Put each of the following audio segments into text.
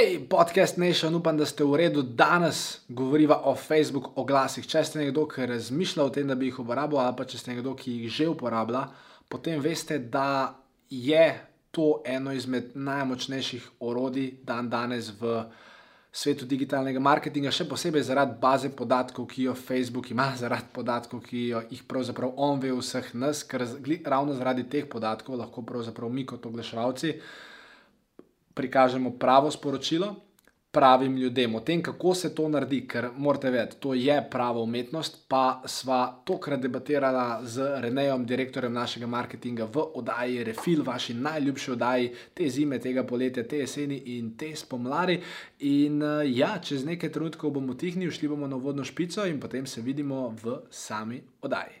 Hej, podcast Nation, upam, da ste v redu. Danes govoriva o Facebook oglasih. Če ste nekdo, ki razmišlja o tem, da bi jih uporabil, ali pa če ste nekdo, ki jih že uporablja, potem veste, da je to eno izmed najmočnejših orodij dan danes v svetu digitalnega marketinga, še posebej zaradi baze podatkov, ki jo Facebook ima, zaradi podatkov, ki jo jih pravzaprav on ve vseh nas, ker ravno zaradi teh podatkov lahko pravzaprav mi kot oglaševalci prikažemo pravo sporočilo pravim ljudem. O tem, kako se to naredi, ker morate vedeti, to je prava umetnost. Pa sva tokrat debatirala z Renejem, direktorjem našega marketinga v oddaji Refil, vaši najljubši oddaji te zime, tega poletja, te jeseni in te spomladi. In uh, ja, čez nekaj trenutkov bomo tihnili, šli bomo na vodno špico in potem se vidimo v sami oddaji.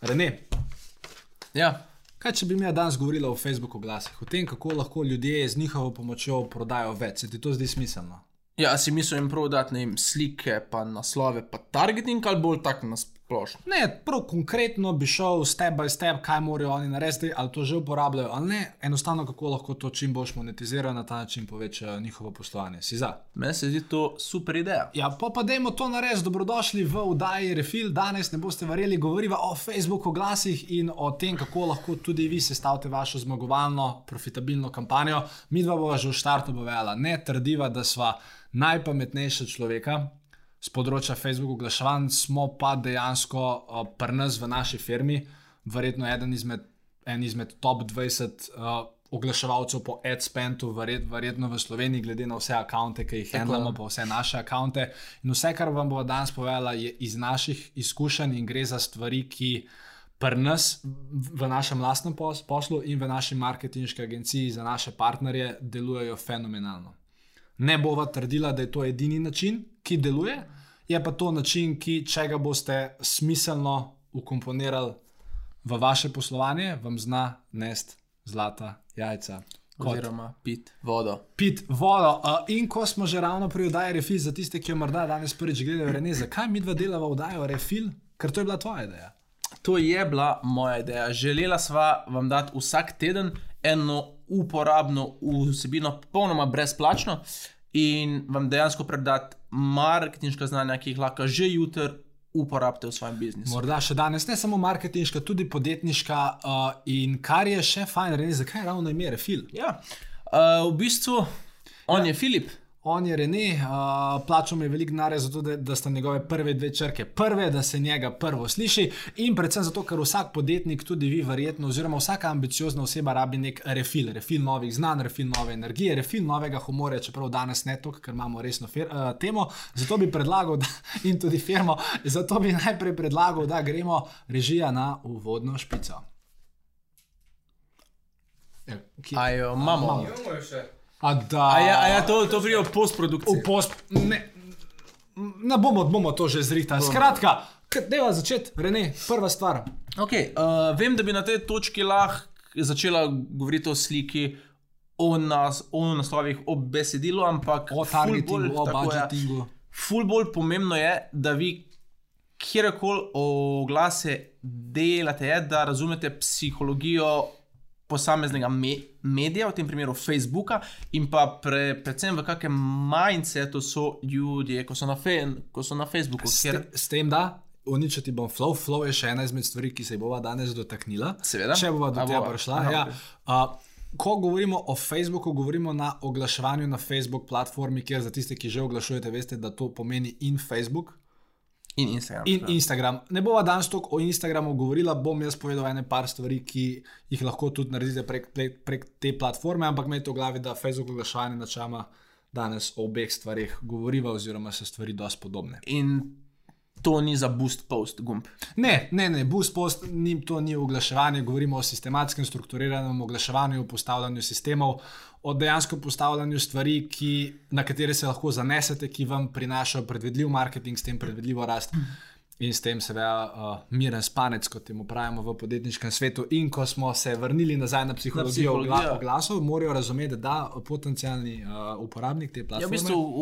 Rene. Ja. Kaj, če bi mi danes govorili o Facebooku glasih, o tem, kako lahko ljudje z njihovo pomočjo prodajo več, se ti to zdi smiselno? Ja, si mislil jim prodati slike, pa naslove, pa targeting ali bolj tako nas splošno. Ne, prav konkretno bi šel step by step, kaj morajo oni narediti, ali to že uporabljajo ali ne, enostavno kako lahko to čim bolj monetizirajo na ta način, povečajo njihovo poslovanje. Si za? Meni se zdi to super ideja. Ja, pa pa dajmo to narediti. Dobrodošli v Udaji Refil. Danes ne boste verjeli, govoriva o Facebooku glasih in o tem, kako lahko tudi vi sestavite vašo zmagovalno, profitabilno kampanjo. Mi dva bova že v štartu povedala, ne trdiva, da sva najpametnejša človeka, z področja Facebook oglaševanj, smo pa dejansko uh, pri nas v naši firmi, verjetno eden izmed, en izmed top 20 uh, oglaševalcev po AdSpendu, verjet, verjetno v Sloveniji, glede na vse akonte, ki jih imamo, pa vse naše akonte. In vse, kar vam bo danes povedala, je iz naših izkušenj in gre za stvari, ki. Pri nas, v našem lastnem poslu in v naši marketinški agenciji za naše partnerje, delujejo fenomenalno. Ne bova trdila, da je to edini način, ki deluje, je pa to način, ki, če ga boste smiselno ukomponirali v vaše poslovanje, vam zna nest zlata jajca. Kot. Oziroma, pit vodo. Pit vodo. Uh, in ko smo že ravno pri oddaji Refil, za tiste, ki jo morda danes prvič gledajo, Rene, zakaj mi dva delava oddajo Refil, ker to je bila tvoja ideja. To je bila moja ideja. Želela sva vam dati vsak teden eno uporabno vsebino, popolnoma brezplačno, in vam dejansko predati marketinška znanja, ki jih lahko že jutri uporabite v svojem biznisu. Morda še danes, ne samo marketinška, tudi podjetniška. Uh, in kar je še fajn, reči, zakaj ravno ime Refil? Ja, uh, v bistvu on ja. je Filip on je Rene, uh, plačal mi je veliko denarja za to, da, da sta njegove prve dve črke prve, da se njega prvo sliši in predvsem zato, ker vsak podjetnik, tudi vi, verjetno, oziroma vsaka ambiciozna oseba rabi nek refil, refil novih znanj, refil nove energije, refil novega humorja, čeprav danes ne toliko, ker imamo resno fir, uh, temo. Zato bi predlagal, da, in tudi firmo, zato bi najprej predlagal, da gremo režija na uvodno špico. Ajo, imamo. Imamo še. A da. A ja, a ja to, to prijo v postprodukciji. V post, ne, ne bomo, bomo to že zrihtali. Skratka, deva začeti, Rene, prva stvar. Okay, uh, vem, da bi na tej točki lahko začela govoriti o sliki, o, nas, o naslovih, o besedilu, ampak o targetingu, o budžetingu. Ful bolj pomembno je, da vi kjerkoli oglase delate, je, da razumete psihologijo posameznega me medija, v tem primeru Facebooka, in pa pre, predvsem v kakšnem mindsetu so ljudje, ko so na, fe ko so na Facebooku. S, ker... s tem, da uničiti bom flow, flow je še ena izmed stvari, ki se jih bova danes dotaknila. Seveda. Če bova do tega prišla. Ja. Uh, Ko govorimo o Facebooku, govorimo na oglaševanju na Facebook platformi, kjer za tiste, ki že oglašujete, veste, da to pomeni in Facebook, In Instagram. In Instagram. Ne bova danes toliko o Instagramu govorila, bom jaz povedal ene par stvari, ki jih lahko tudi naredite prek, prek, prek te platforme, ampak imejte v glavi, da Facebook oglašanje načama danes o obeh stvarih govoriva, oziroma so stvari dosti podobne. In to ni za boost post gumb. Ne, ne, ne, boost post, ni, to ni oglaševanje, govorimo o sistematskem, strukturiranem oglaševanju, postavljanju sistemov, o dejansko postavljanju stvari, ki, na katere se lahko zanesete, ki vam prinašajo predvidljiv marketing, s tem predvidljivo rast. In s tem, seveda, uh, miren spanec, kot temu pravimo v podjetniškem svetu. In ko smo se vrnili nazaj na psihologijo, Na psihologijo. oglasov, morajo razumeti, da potencijalni uh, uporabnik te Ja, platforme. v bistvu, v,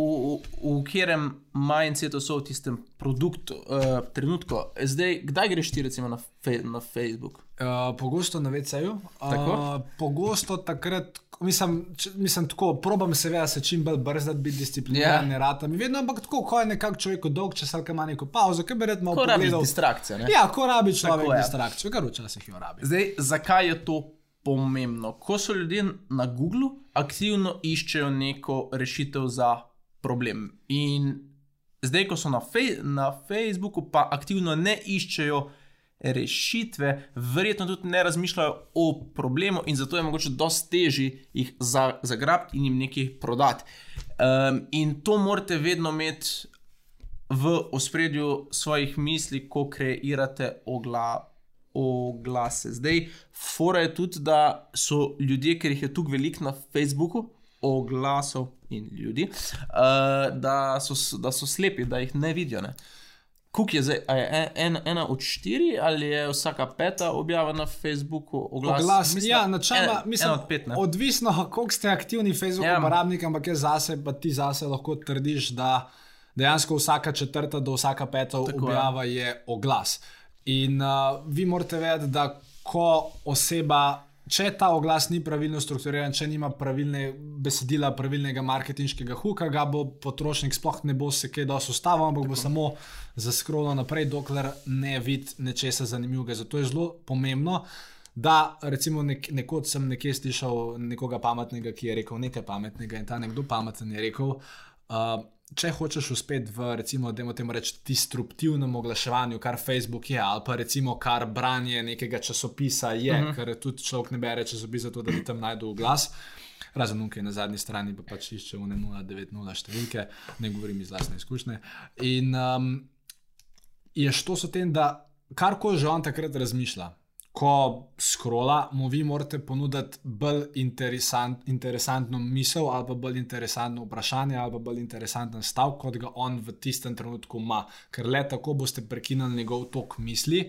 v, v katerem mindsetu so v tistem produktu, uh, trenutku. Zdaj, kdaj greš ti recimo na, fe, na Facebook? Uh, pogosto na VC-ju. Uh, pogosto takrat, mislim, če, mislim tako, probam seveda se čim bolj brzdati, biti discipliniran, Ja. ne rata mi vedno, ampak tako, ko je nekako človek dolg čas ali kaj ima neko pauzo, kaj bi rad malo pogledal. distrakcijo. ne? Ja, ko rabi človek Tako distrakcijo, kar včasih jo rabi. Zdaj, zakaj je to pomembno? Ko so ljudje na Googlu, aktivno iščejo neko rešitev za problem. In zdaj, ko so na, fej, na Facebooku, pa aktivno ne iščejo rešitve, verjetno tudi ne razmišljajo o problemu, in zato je mogoče dosti težje jih za, zagrabiti in jim nekaj prodati. Um, in to morate vedno imeti v ospredju svojih misli, ko kreirate ogla, oglase. Zdaj, fora je tudi, da so ljudje, ker jih je tukaj veliko na Facebooku, oglasov in ljudi, uh, da, so, da so slepi, da jih ne vidijo. Ne? Kuk je zdaj, je en, en, ena od štiri ali je vsaka peta objava na Facebooku oglas? Oglas, Mislim, ja, načeloma, ena- mislim, od pet. Ne? odvisno, koliko ste aktivni Facebook Ja. uporabnik, ampak jaz zase, pa ti zase lahko trdiš, da dejansko vsaka četrta do vsaka peta Tako je. objava je oglas. In uh, vi morate vedeti, da ko oseba. Če ta oglas ni pravilno strukturiran, če nima pravilne besedila, pravilnega marketinškega huka, ga bo potrošnik sploh ne bo se kaj dosti ustavil, ampak bo samo zaskrolil naprej, dokler ne vidi nečesa zanimivega. Zato je zelo pomembno, da recimo nek, nekoč sem nekje slišal nekoga pametnega, ki je rekel nekaj pametnega in ta nekdo pameten je rekel. Uh, Če hočeš uspeti v, recimo, dajmo temu reči, disruptivnem oglaševanju, kar Facebook je, ali pa recimo kar branje nekega časopisa je, uh -huh. ker tudi človek ne bere časopisa, zato da bi tam najdel glas. Razen unke na zadnji strani pa pač iščemo ne 090 številke, ne govorim iz vlastne izkušnje. In um, je šlo s tem, da karkoli že on takrat razmišlja, ko skrola, mu vi morate ponuditi bolj interesant, interesantno misel ali pa bolj interesantno vprašanje ali pa bolj interesanten stav, kot ga on v tistem trenutku ima, ker le tako boste prekinili njegov tok misli.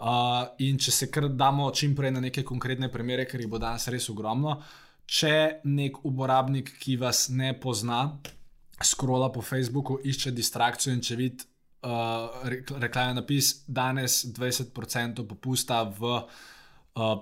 Uh, in če se kar damo čim prej na neke konkretne primere, ker jih bo danes res ogromno, če nek uporabnik, ki vas ne pozna, skrola po Facebooku, išče distrakcijo in če vidi uh, reklamni napis, danes 20% popusta v uh,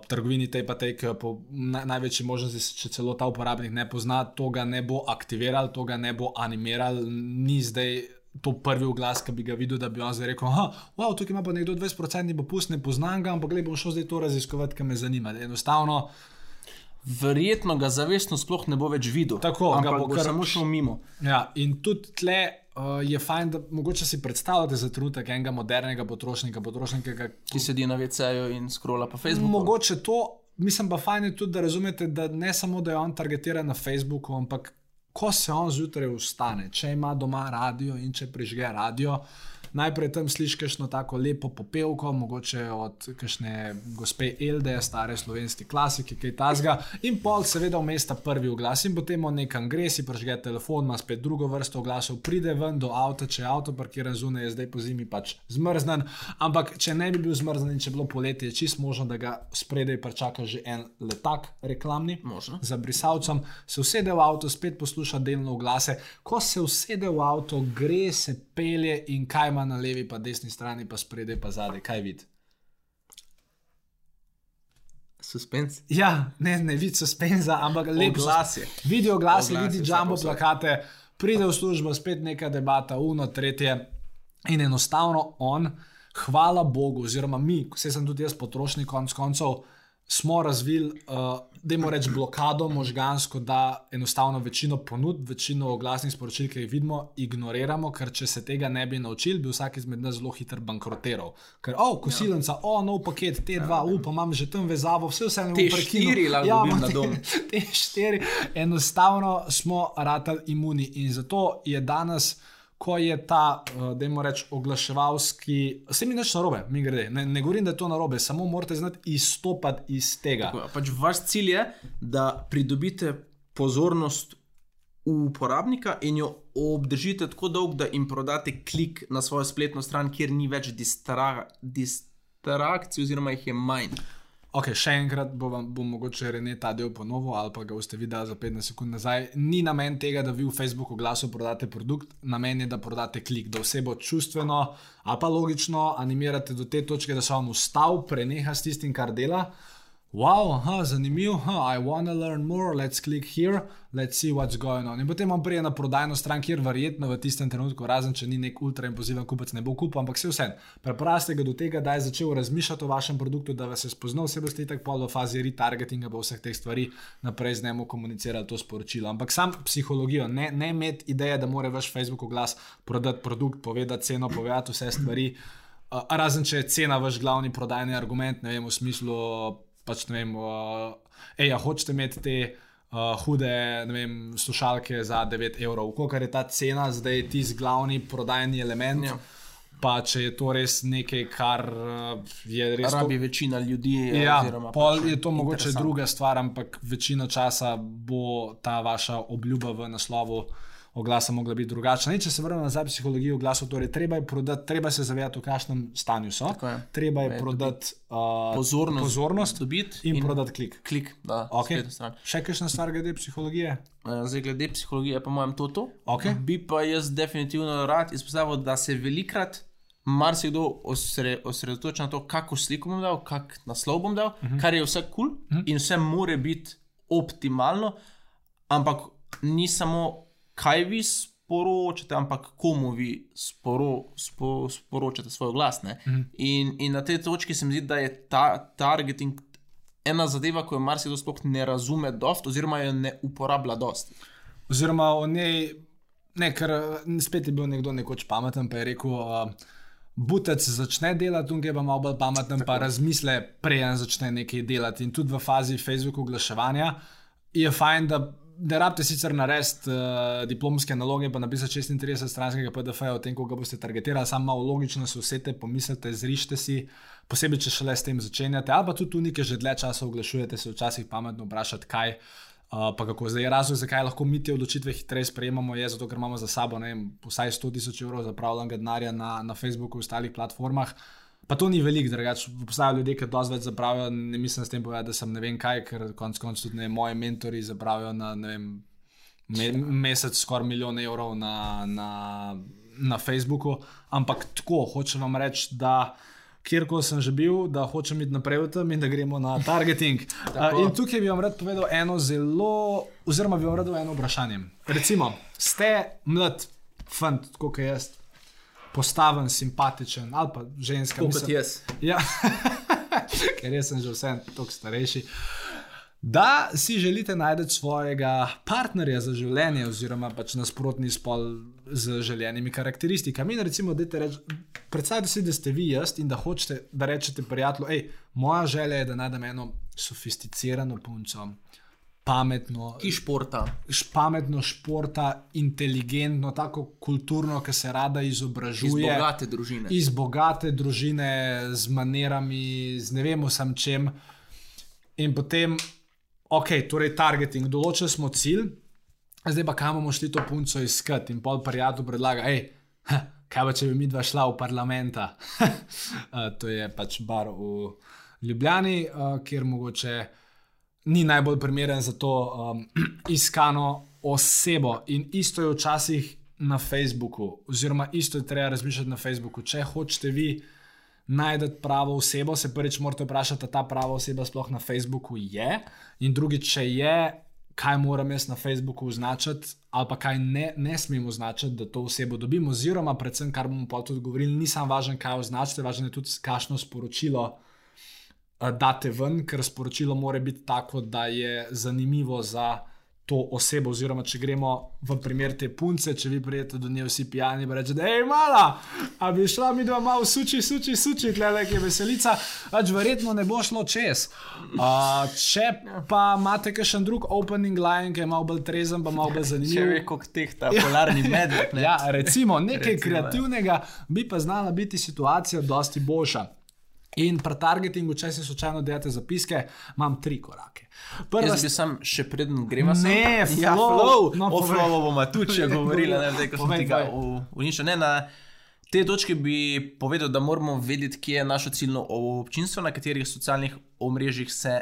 trgovini tej pa tej, ki jo po na, največji možnosti, če celo ta uporabnik ne pozna, to ga ne bo aktiviral, to ga ne bo animiral, ni zdaj. To prvi oglas, ki bi ga videl, da bi on zdaj rekel: wow, tukaj ima pa nekdo 20% popust, ne poznam ga, ampak le bom šel zdaj to raziskovati, ker me zanima. Enostavno, Verjetno ga zavestno sploh ne bo več videl. Tako, ga ampak bo bo kar- samo šel mimo. Ja, in tudi tle uh, je fajn, da mogoče si predstavljate za trenutek enega modernega potrošnika, potrošnika, Ki sedi na VC-ju in skrola po Facebooku. Mogoče to, mislim pa fajn je tudi, da razumete, da ne samo, da je on targetiran na Facebooku, ampak ko se on zjutraj vstane, če ima doma radio in če prižge radio. Najprej tam slišiš kakšno tako lepo popevko, mogoče od kakšne gospe Elde, stare slovenske klasike, kaj tasga, in pol, seveda, vmes ta prvi oglas, in potem on nekam gre, si prižge telefon, ima spet drugo vrsto oglasov, pride ven do avta, če je avto parkiran zunaj, je zdaj po zimi pač zmrznen. Ampak če ne bi bil zmrznen in če bi bilo poletje, je čist možno, da ga spredaj pričaka že en letak reklamni Možno. za brisalcem, se usede v avto, spet posluša delno oglase. Ko se usede v avto, gre, se pelje in kaj ima na levi, pa desni strani, pa spredaj, pa zadaj, kaj vidi. Suspens. Ja, ne, ne vidi suspenza, ampak lepo Oglasje. Vidi oglase, Oglase vidi vse jumbo povsod. plakate, pride v službo, spet neka debata, uno, tretje. In enostavno on, hvala Bogu, oziroma mi, vse sem tudi jaz potrošnik, konc koncev, smo razvili, uh, da jim reč blokado možgansko, da enostavno večino ponudb, večino oglasnih sporočil, ki jih vidimo, ignoriramo, ker če se tega ne bi naučili, bi vsak izmed nas zelo hitro bankrotiral. Ker, oh, kosilnica, ja. oh, nov paket, te dva, ja, upam, imam že tam vezavo, vse vse ne Te bom prekinil. štiri lahko ja, na dom. Te, te štiri, enostavno smo ratali imuni in zato je danes ko je ta, uh, da jim rečem, oglaševalski, vse mi neč narobe, mi gre. Ne, ne govorim, da je to narobe, samo morate znati izstopati iz tega. Tako, pač vaš cilj je, da pridobite pozornost uporabnika in jo obdržite tako dolgo, da jim prodate klik na svojo spletno stran, kjer ni več distra distrakcij, oziroma jih je manj. Ok, še enkrat bo, vam, bo mogoče Rene ta del ponovil, ali pa ga boste videli za 15 sekund nazaj. Ni namen tega, da vi v Facebooku glasu prodate produkt, namen je, da prodate klik, da osebo čustveno ali pa logično animirate do te točke, da se vam ustav, preneha s tistim, kar dela. Wow, aha, zanimivo, huh, I wanna learn more, let's click here, let's see what's going on. In potem vam prije na prodajno stran, kjer verjetno v tistem trenutku, razen če ni nek ultra impulziven kupec, ne bo kupil, ampak vse vse. Preproste ga do tega, da je začel razmišljati o vašem produktu, da vas je spoznal, vse boste tako pol v fazi retargetinga, bo vseh teh stvari naprej z njemu komunicirali to sporočilo. Ampak sam psihologijo, ne, ne imeti ideje, da mora vaš Facebook oglas prodati produkt, povedati ceno, povedati vse stvari. Uh, razen če je cena vaš glavni prodajni argument, ne vem, v smislu pač ne vem, uh, ej, ja, hočete imeti te uh, hude vem, slušalke za 9 evrov, koliko je ta cena, zdaj je tisti glavni prodajni element. Ja. Pa če je to res nekaj, kar je res. Rabi to... večina ljudi. Ja, pol pač je to mogoče druga stvar, ampak večino časa bo ta vaša obljuba v naslovu oglasa mogla biti drugačna. In če se vrnemo nazaj v psihologijo oglasov, torej treba je prodati, treba se zavedati, v kakšnem stanju so. Je. Treba je prodati uh, pozornost, pozornost in, in prodati klik. klik da, okay. Še kakšna stvar glede psihologije? Zdaj, glede psihologije, pa mojem to. Okay. Bi pa jaz definitivno rad izpostavil, da se velikrat. Marsikdo osre, osredotoča na to, kako sliko bom dal, kak naslov bom dal, uh mhm. -huh. kar je vse kul cool uh -huh. in vse more biti optimalno, ampak ni samo kaj vi sporočate, ampak komu vi sporo, spo, sporočate svoj glas. Mhm. In, in na tej točki se mi zdi, da je ta targeting ena zadeva, ki jo marsikdo sploh ne razume, dost, oziroma jo ne uporablja dosti. Oziroma, o njej, ne, ker spet je bil nekdo nekoč pameten, pa je rekel. Uh, Butec začne delati, tukaj pa malo bolj pameten, Tako. pa razmisle, preden začne nekaj delati. In tudi v fazi Facebook oglaševanja je fajn, da da rabite sicer narediti uh, diplomske naloge, pa napisati 36 stranskega PDF-ja o tem, kako boste targetirali, samo malo logično se vse te pomislite, zrište si, posebej če šele s tem začenjate, ali pa tudi tu nekaj že dlje časa oglašujete, se včasih pametno vprašati, kaj. Uh, pa kako zdaj je razlog, zakaj lahko mi te odločitve hitreje sprejemamo, je zato, ker imamo za sabo vem, vsaj 100 tisoč evrov zapravljenega denarja na, na Facebooku in ostalih platformah. Pa to ni veliko, drugače obstajajo ljudje, ki dosti več zapravijo. Ne mislim s tem povedati, da sem ne vem kaj, ker konec koncev tudi ne, moji mentori zapravijo na vem, me, mesec skoraj milijon evrov na, na, na Facebooku. Ampak tako hočem vam reči, da kjerkoli sem že bil, da hočem iti naprej v tem in da gremo na targeting. uh, in tukaj bi vam rad povedal eno zelo, oziroma bi vam rad povedal eno vprašanje. Recimo, ste mlad, fant, kot jaz postaven, simpatičen ali pa ženska. Kot jaz. Ja, ker jaz sem že vse tako starejši. Da si želite najti svojega partnerja za življenje, oziroma pač nasprotni spol z željenimi karakteristikami. In recimo, predstavljajte si, da ste vi jaz in da hočete, da rečete prijatelju, hej, moja želja je, da najdem eno sofisticirano punco, pametno. Ki športa. Pametno športa, inteligentno, tako kulturno, ki se rada izobražuje. Iz bogate družine. Iz bogate družine, z manerami, z ne vem, sam čem. In potem, ok, torej targeting, določili smo cilj, zdaj pa kam bomo šli to punco iskati. In pol prijatelj predlaga, hej. Kaj pa, če bi mi dva šla v parlamenta? to je pač bar v Ljubljani, kjer mogoče ni najbolj primeren za to um, iskano osebo. In isto je včasih na Facebooku, oziroma isto je treba razmišljati na Facebooku. Če hočete vi najti pravo osebo, se prvič morate vprašati, ali ta prava oseba sploh na Facebooku je, in drugič, če je. Kaj moram jaz na Facebooku označiti, ali pa kaj ne, ne smemo označiti, da to osebo dobimo, oziroma, predvsem, kar bomo pa tudi govorili, ni samo važno, kaj označite, važno je tudi, kakšno sporočilo uh, date ven, ker sporočilo mora biti tako, da je zanimivo za to osebo, oziroma če gremo v primer te punce, če vi prijete do nje vsi pijani in rečete, hej, mala, a bi šla mi dva malo suči, suči, suči, tle da je veselica, pač verjetno ne bo šlo čez. Uh, če pa imate kakšen drug opening line, ki je malo bolj trezen, pa malo bolj Če zanimiv. ve, kako teh ta polarni medved. Ja, recimo nekaj Recimo, ja. kreativnega, bi pa znala biti situacija dosti boljša. In pri targetingu, če si slučajno delate zapiske, imam tri korake. Prva Jaz bi sam še preden gremo sem. Ne, ja, flow. flow. No, o flowu bomo tudi še govorili, ne zdaj, ko sem tega uničil. Ne, na te točke bi povedal, da moramo vedeti, kje je naše ciljno občinstvo, na katerih socialnih omrežjih se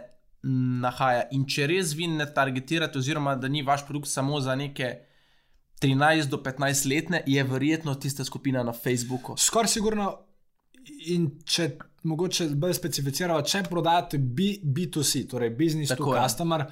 nahaja. In če res vi ne targetirate, oziroma da ni vaš produkt samo za neke 13 do 15 letne, je verjetno tista skupina na Facebooku. Skoraj sigurno, in če mogoče bolj specificiramo, če prodajate B, B2C, torej business Tako to je. customer,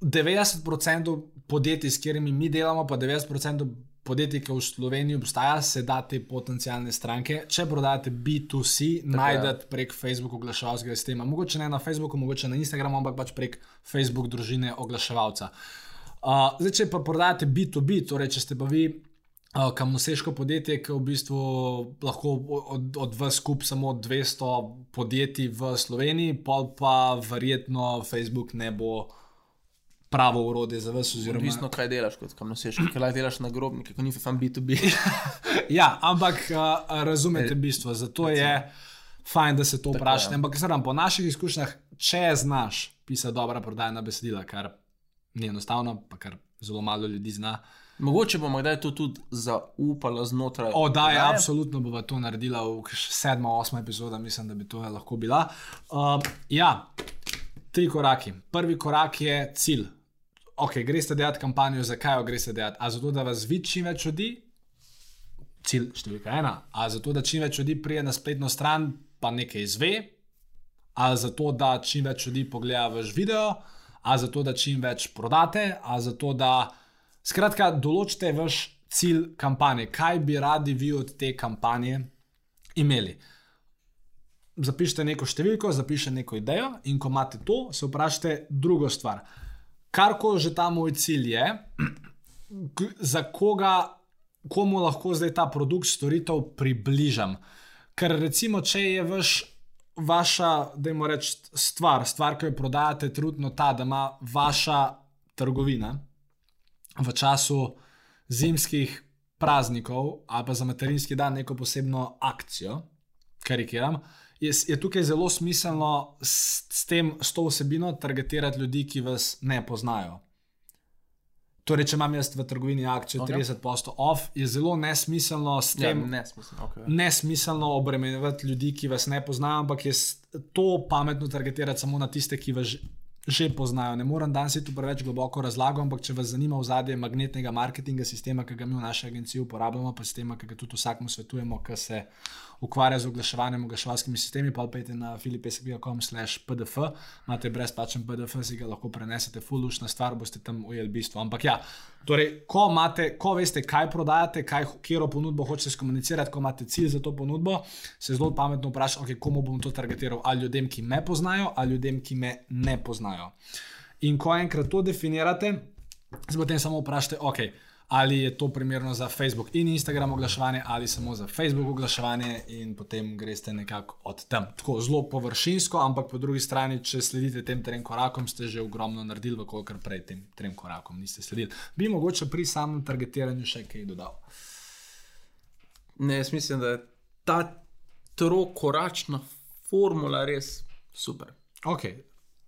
90% podjetij, s katerimi mi delamo, pa 90% podjetij, ki v Sloveniji obstaja, se da te potencijalne stranke. Če prodajate B2C, najdete prek Facebook oglaševalskega sistema. Mogoče ne na Facebooku, mogoče na Instagramu, ampak pač prek Facebook družine oglaševalca. Uh, zdaj, če pa prodajate B2B, torej če ste pa vi uh, kamnoseško podjetje, ki v bistvu lahko od, od vas skup samo 200 podjetij v Sloveniji, pol pa verjetno Facebook ne bo pravo urode za vas. Oziroma, Odvisno, kaj delaš, kot kam nosiš, kaj lahko delaš na grobnike, ko ni fan B2B. Ja, ampak uh, razumete bistvo, zato je fajn, da se to vprašate. Ampak sedem, po naših izkušnjah, če znaš pisati dobra prodajna besedila, kar ni enostavno, pa kar zelo malo ljudi zna. Mogoče bomo kdaj to tudi zaupali znotraj. O, da, je, oddaje. absolutno bova to naredila v sedma, osma epizoda, mislim, da bi to lahko bila. Uh, ja, tri koraki. Prvi korak je cilj. Ok, greste delati kampanjo, zakaj jo greste delati? A zato, da vas vidi čim več ljudi, cilj številka ena, a zato, da čim več ljudi prije na spletno stran, pa nekaj izve, a zato, da čim več ljudi pogleda vaš video, a zato, da čim več prodate, a zato, da skratka določite vaš cilj kampanje, kaj bi radi vi od te kampanje imeli. Zapišite neko številko, zapišite neko idejo, in ko imate to, se vprašajte drugo stvar. Kar koli že ta moj cilj je, za koga, komu lahko zdaj ta produkt, storitev približam. Ker recimo, če je vaš, vaša, da jim rečem, stvar, stvar, ki jo prodajate, trudno ta, da ima vaša trgovina v času zimskih praznikov ali pa za materinski dan neko posebno akcijo, karikiram. Je, je tukaj zelo smiselno s, s, tem, s to vsebino targetirati ljudi, ki vas ne poznajo. Torej, če imam jaz v trgovini akcijo Ok. 30% off, je zelo nesmiselno s Ja, tem, ne, smisel. Okay. nesmiselno obremenjevati ljudi, ki vas ne poznajo, ampak je to pametno targetirati samo na tiste, ki vas že, poznajo. Ne morem danes tu preveč globoko razlago, ampak če vas zanima ozadje magnetnega marketinga, sistema, ki ga mi v naši agenciji uporabljamo, pa sistema, ki ga tudi vsakmu svetujemo, ki se ukvarja z oglaševanjem, oglaševalskimi sistemi, pa pejte na filipesek.com/pdf, imate brezplačen PDF, si ga lahko prenesete, fullušna stvar, boste tam ujeli bistvo. Ampak ja, torej, ko, imate, ko veste, kaj prodajate, kaj, kjero ponudbo hočete skomunicirati, ko imate cilj za to ponudbo, se zelo pametno vprašate, okay, komu bom to targetiral, ali ljudem, ki me poznajo, ali ljudem, ki me ne poznajo. In ko enkrat to definirate, se potem samo vprašate, okay, ali je to primerno za Facebook in Instagram oglaševanje, ali samo za Facebook oglaševanje, in potem greste nekako od tam. Tako zelo površinsko, ampak po drugi strani, če sledite tem trem korakom, ste že ogromno naredili, kolikor prej tem trem korakom niste sledili. Bi mogoče pri samem targetiranju še kaj dodal. Ne, jaz mislim, da je ta trokoračna formula res super. Okay.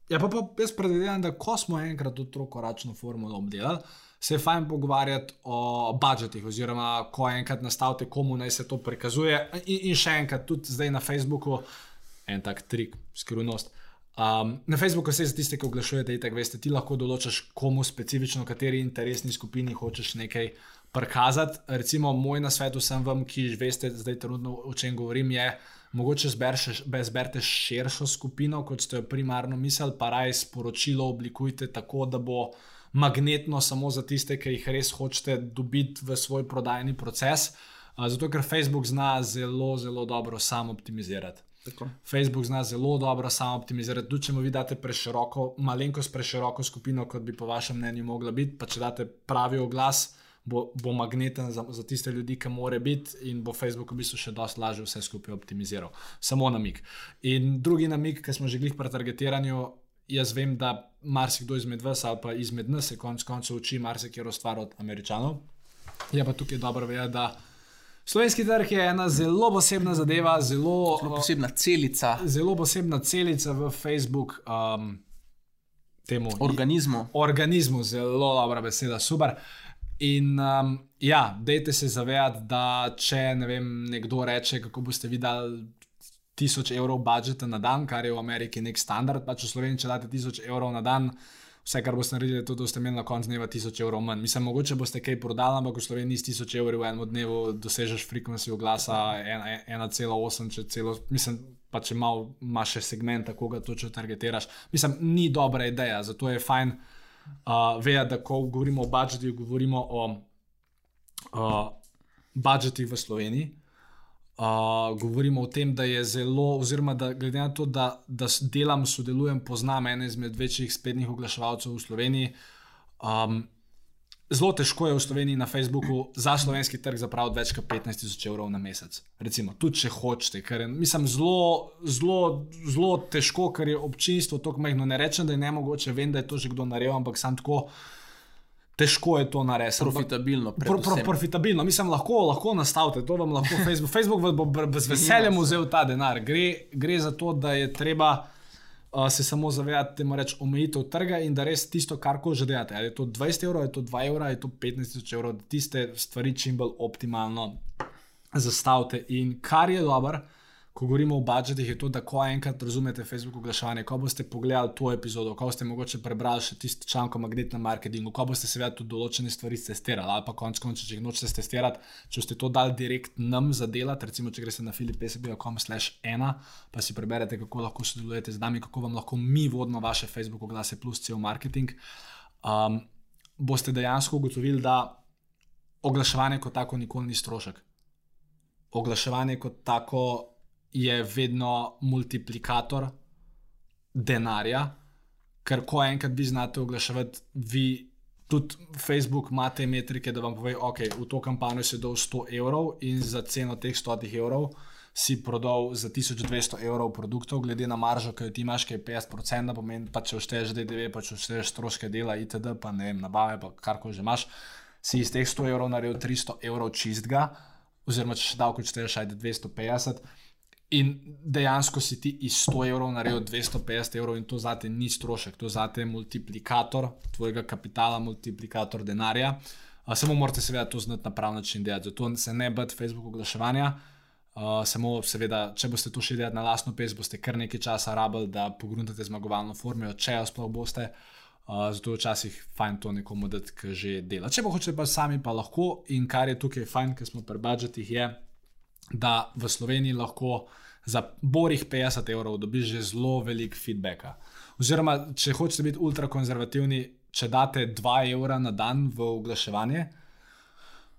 Ja, pa, pa jaz predvidevam, da ko smo enkrat to trokoračno formulo obdelali, se je fajn pogovarjati o budžetih, oziroma ko enkrat nastavite, komu naj se to prikazuje. In, in še enkrat, tudi zdaj na Facebooku, en tak trik, skrivnost. Um, na Facebooku se za tiste, ki oglašujete, itak veste, ti lahko določaš, komu specifično, kateri interesni skupini hočeš nekaj prikazati. Recimo, moj nasvet vsem vam, ki že veste, zdaj trenutno o čem govorim, je, mogoče zberete širšo skupino, kot ste jo primarno mislili, pa raj sporočilo oblikujte tako, da bo magnetno samo za tiste, ki jih res hočete dobiti v svoj prodajni proces. Zato, ker Facebook zna zelo, zelo dobro sam optimizirati. Tako. Facebook zna zelo dobro samo optimizirati. Tudi če mu vi date preširoko, malenkost preširoko skupino, kot bi po vašem mnenju mogla biti, pa če date pravi oglas, bo, bo magneten za, za tiste ljudi, ki more biti in bo Facebook v bistvu še dosti lažje vse skupaj optimiziral. Samo namik. In drugi namik, ki smo že glih pri targetiranju, jaz vem, da marsikdo izmed vas ali pa izmed nas se konec koncev uči marsikero stvar od američanov. Je pa tukaj dobro vedeti, da slovenski trg je ena zelo posebna zadeva, zelo, Zelo posebna celica zelo posebna celica v Facebook. Um, Temu organizmu. organizmu, zelo dobra beseda, super. In um, ja, dejte se zavedati, da če ne vem, nekdo reče, kako boste vi 1000 evrov budžeta na dan, kar je v Ameriki nek standard, pa če v Sloveniji če date 1000 evrov na dan, vse, kar boste naredili, je to, da boste imeli na koncu dneva 1000 evrov manj. Mislim, mogoče boste kaj prodali, ampak v Sloveniji s 1000 evri v enem dnevu dosežeš frekvenci oglasa 1,8, če celo, mislim, pa če malo imaš še segment, kako ga točno targetiraš. Mislim, ni dobra ideja, zato je fajn uh, vedeti, da ko govorimo o budžetih, govorimo o uh, budžetih v Sloveniji. Uh, govorimo o tem, da je zelo, oziroma da glede na to, da, da delam, sodelujem, poznam ene izmed večjih spletnih oglaševalcev v Sloveniji. Um, zelo težko je v Sloveniji na Facebooku za slovenski trg zapraviti več kot 15 tisoč evrov na mesec. Recimo, tudi če hočete, ker je mislim, zelo, zelo, zelo težko, ker je občinstvo tako majhno. Ne rečem, da je ne mogoče, vem, da je to že kdo naredil, ampak sam tako težko je to narediti. Profitabilno. Pro, pro, profitabilno, mislim, lahko, lahko nastavite, to vam lahko Facebook. Facebook bo z veseljem vzel ta denar. Gre, gre za to, da je treba uh, se samo zavedati, temu reči, omejitev trga in da res tisto, kar ko že delate. Ali je to 20 evrov, je to 2 evra, je to 15 tisoč evrov, da tiste stvari čim bolj optimalno zastavite. In kar je dobro, ko govorimo o budžetih, je to, da ko enkrat razumete Facebook oglaševanje, ko boste pogledali to epizodo, ko boste mogoče prebrali še tisti članek o magnetnem marketingu, ko boste seveda tudi določene stvari testirali, ali pa konec koncev, če jih nočete testirati, če ste to dali direkt nam za delati, recimo, če greste na filipesb.com slash ena, pa si preberete, kako lahko sodelujete z nami, kako vam lahko mi vodimo vaše Facebook oglase plus cel marketing, um, boste dejansko ugotovili, da oglaševanje kot tako nikoli ni strošek. Oglaševanje kot tako je vedno multiplikator denarja, ker ko enkrat vi znate oglaševati, vi tudi Facebook ima te metrike, da vam pove, ok, v to kampanjo si dal 100 evrov in za ceno teh 100 evrov si prodal za 1200 evrov produktov, glede na maržo, ki jo ti imaš, ki je 50%, pomeni pa če všteješ DDV, pa če všteješ stroške dela, itd., pa ne vem, nabave, pa karkoli že imaš, si iz teh 100 evrov naredil 300 evrov čistega, oziroma če še davko čteješ, ajde 250. In dejansko si ti iz 100 evrov naredil 250 evrov, in to zate ni strošek, to zate je multiplikator tvojega kapitala, multiplikator denarja. Uh, samo morate seveda to znati na prav način delati. Zato se ne bojte Facebook oglaševanja. Uh, samo, seveda, če boste to še delali na lastno pes, boste kar nekaj časa rabili, da pogruntate zmagovalno formulo, če jo sploh boste. Uh, zato je včasih fajn to nekomu dati, ki že dela. Če pa hočete pa sami, pa lahko. In kar je tukaj fajn, ker smo pri budžetih, je, da v Sloveniji lahko za borih 50 evrov dobiš že zelo velik feedback. Oziroma, če hočete biti ultrakonzervativni, če date 2 evra na dan v oglaševanje,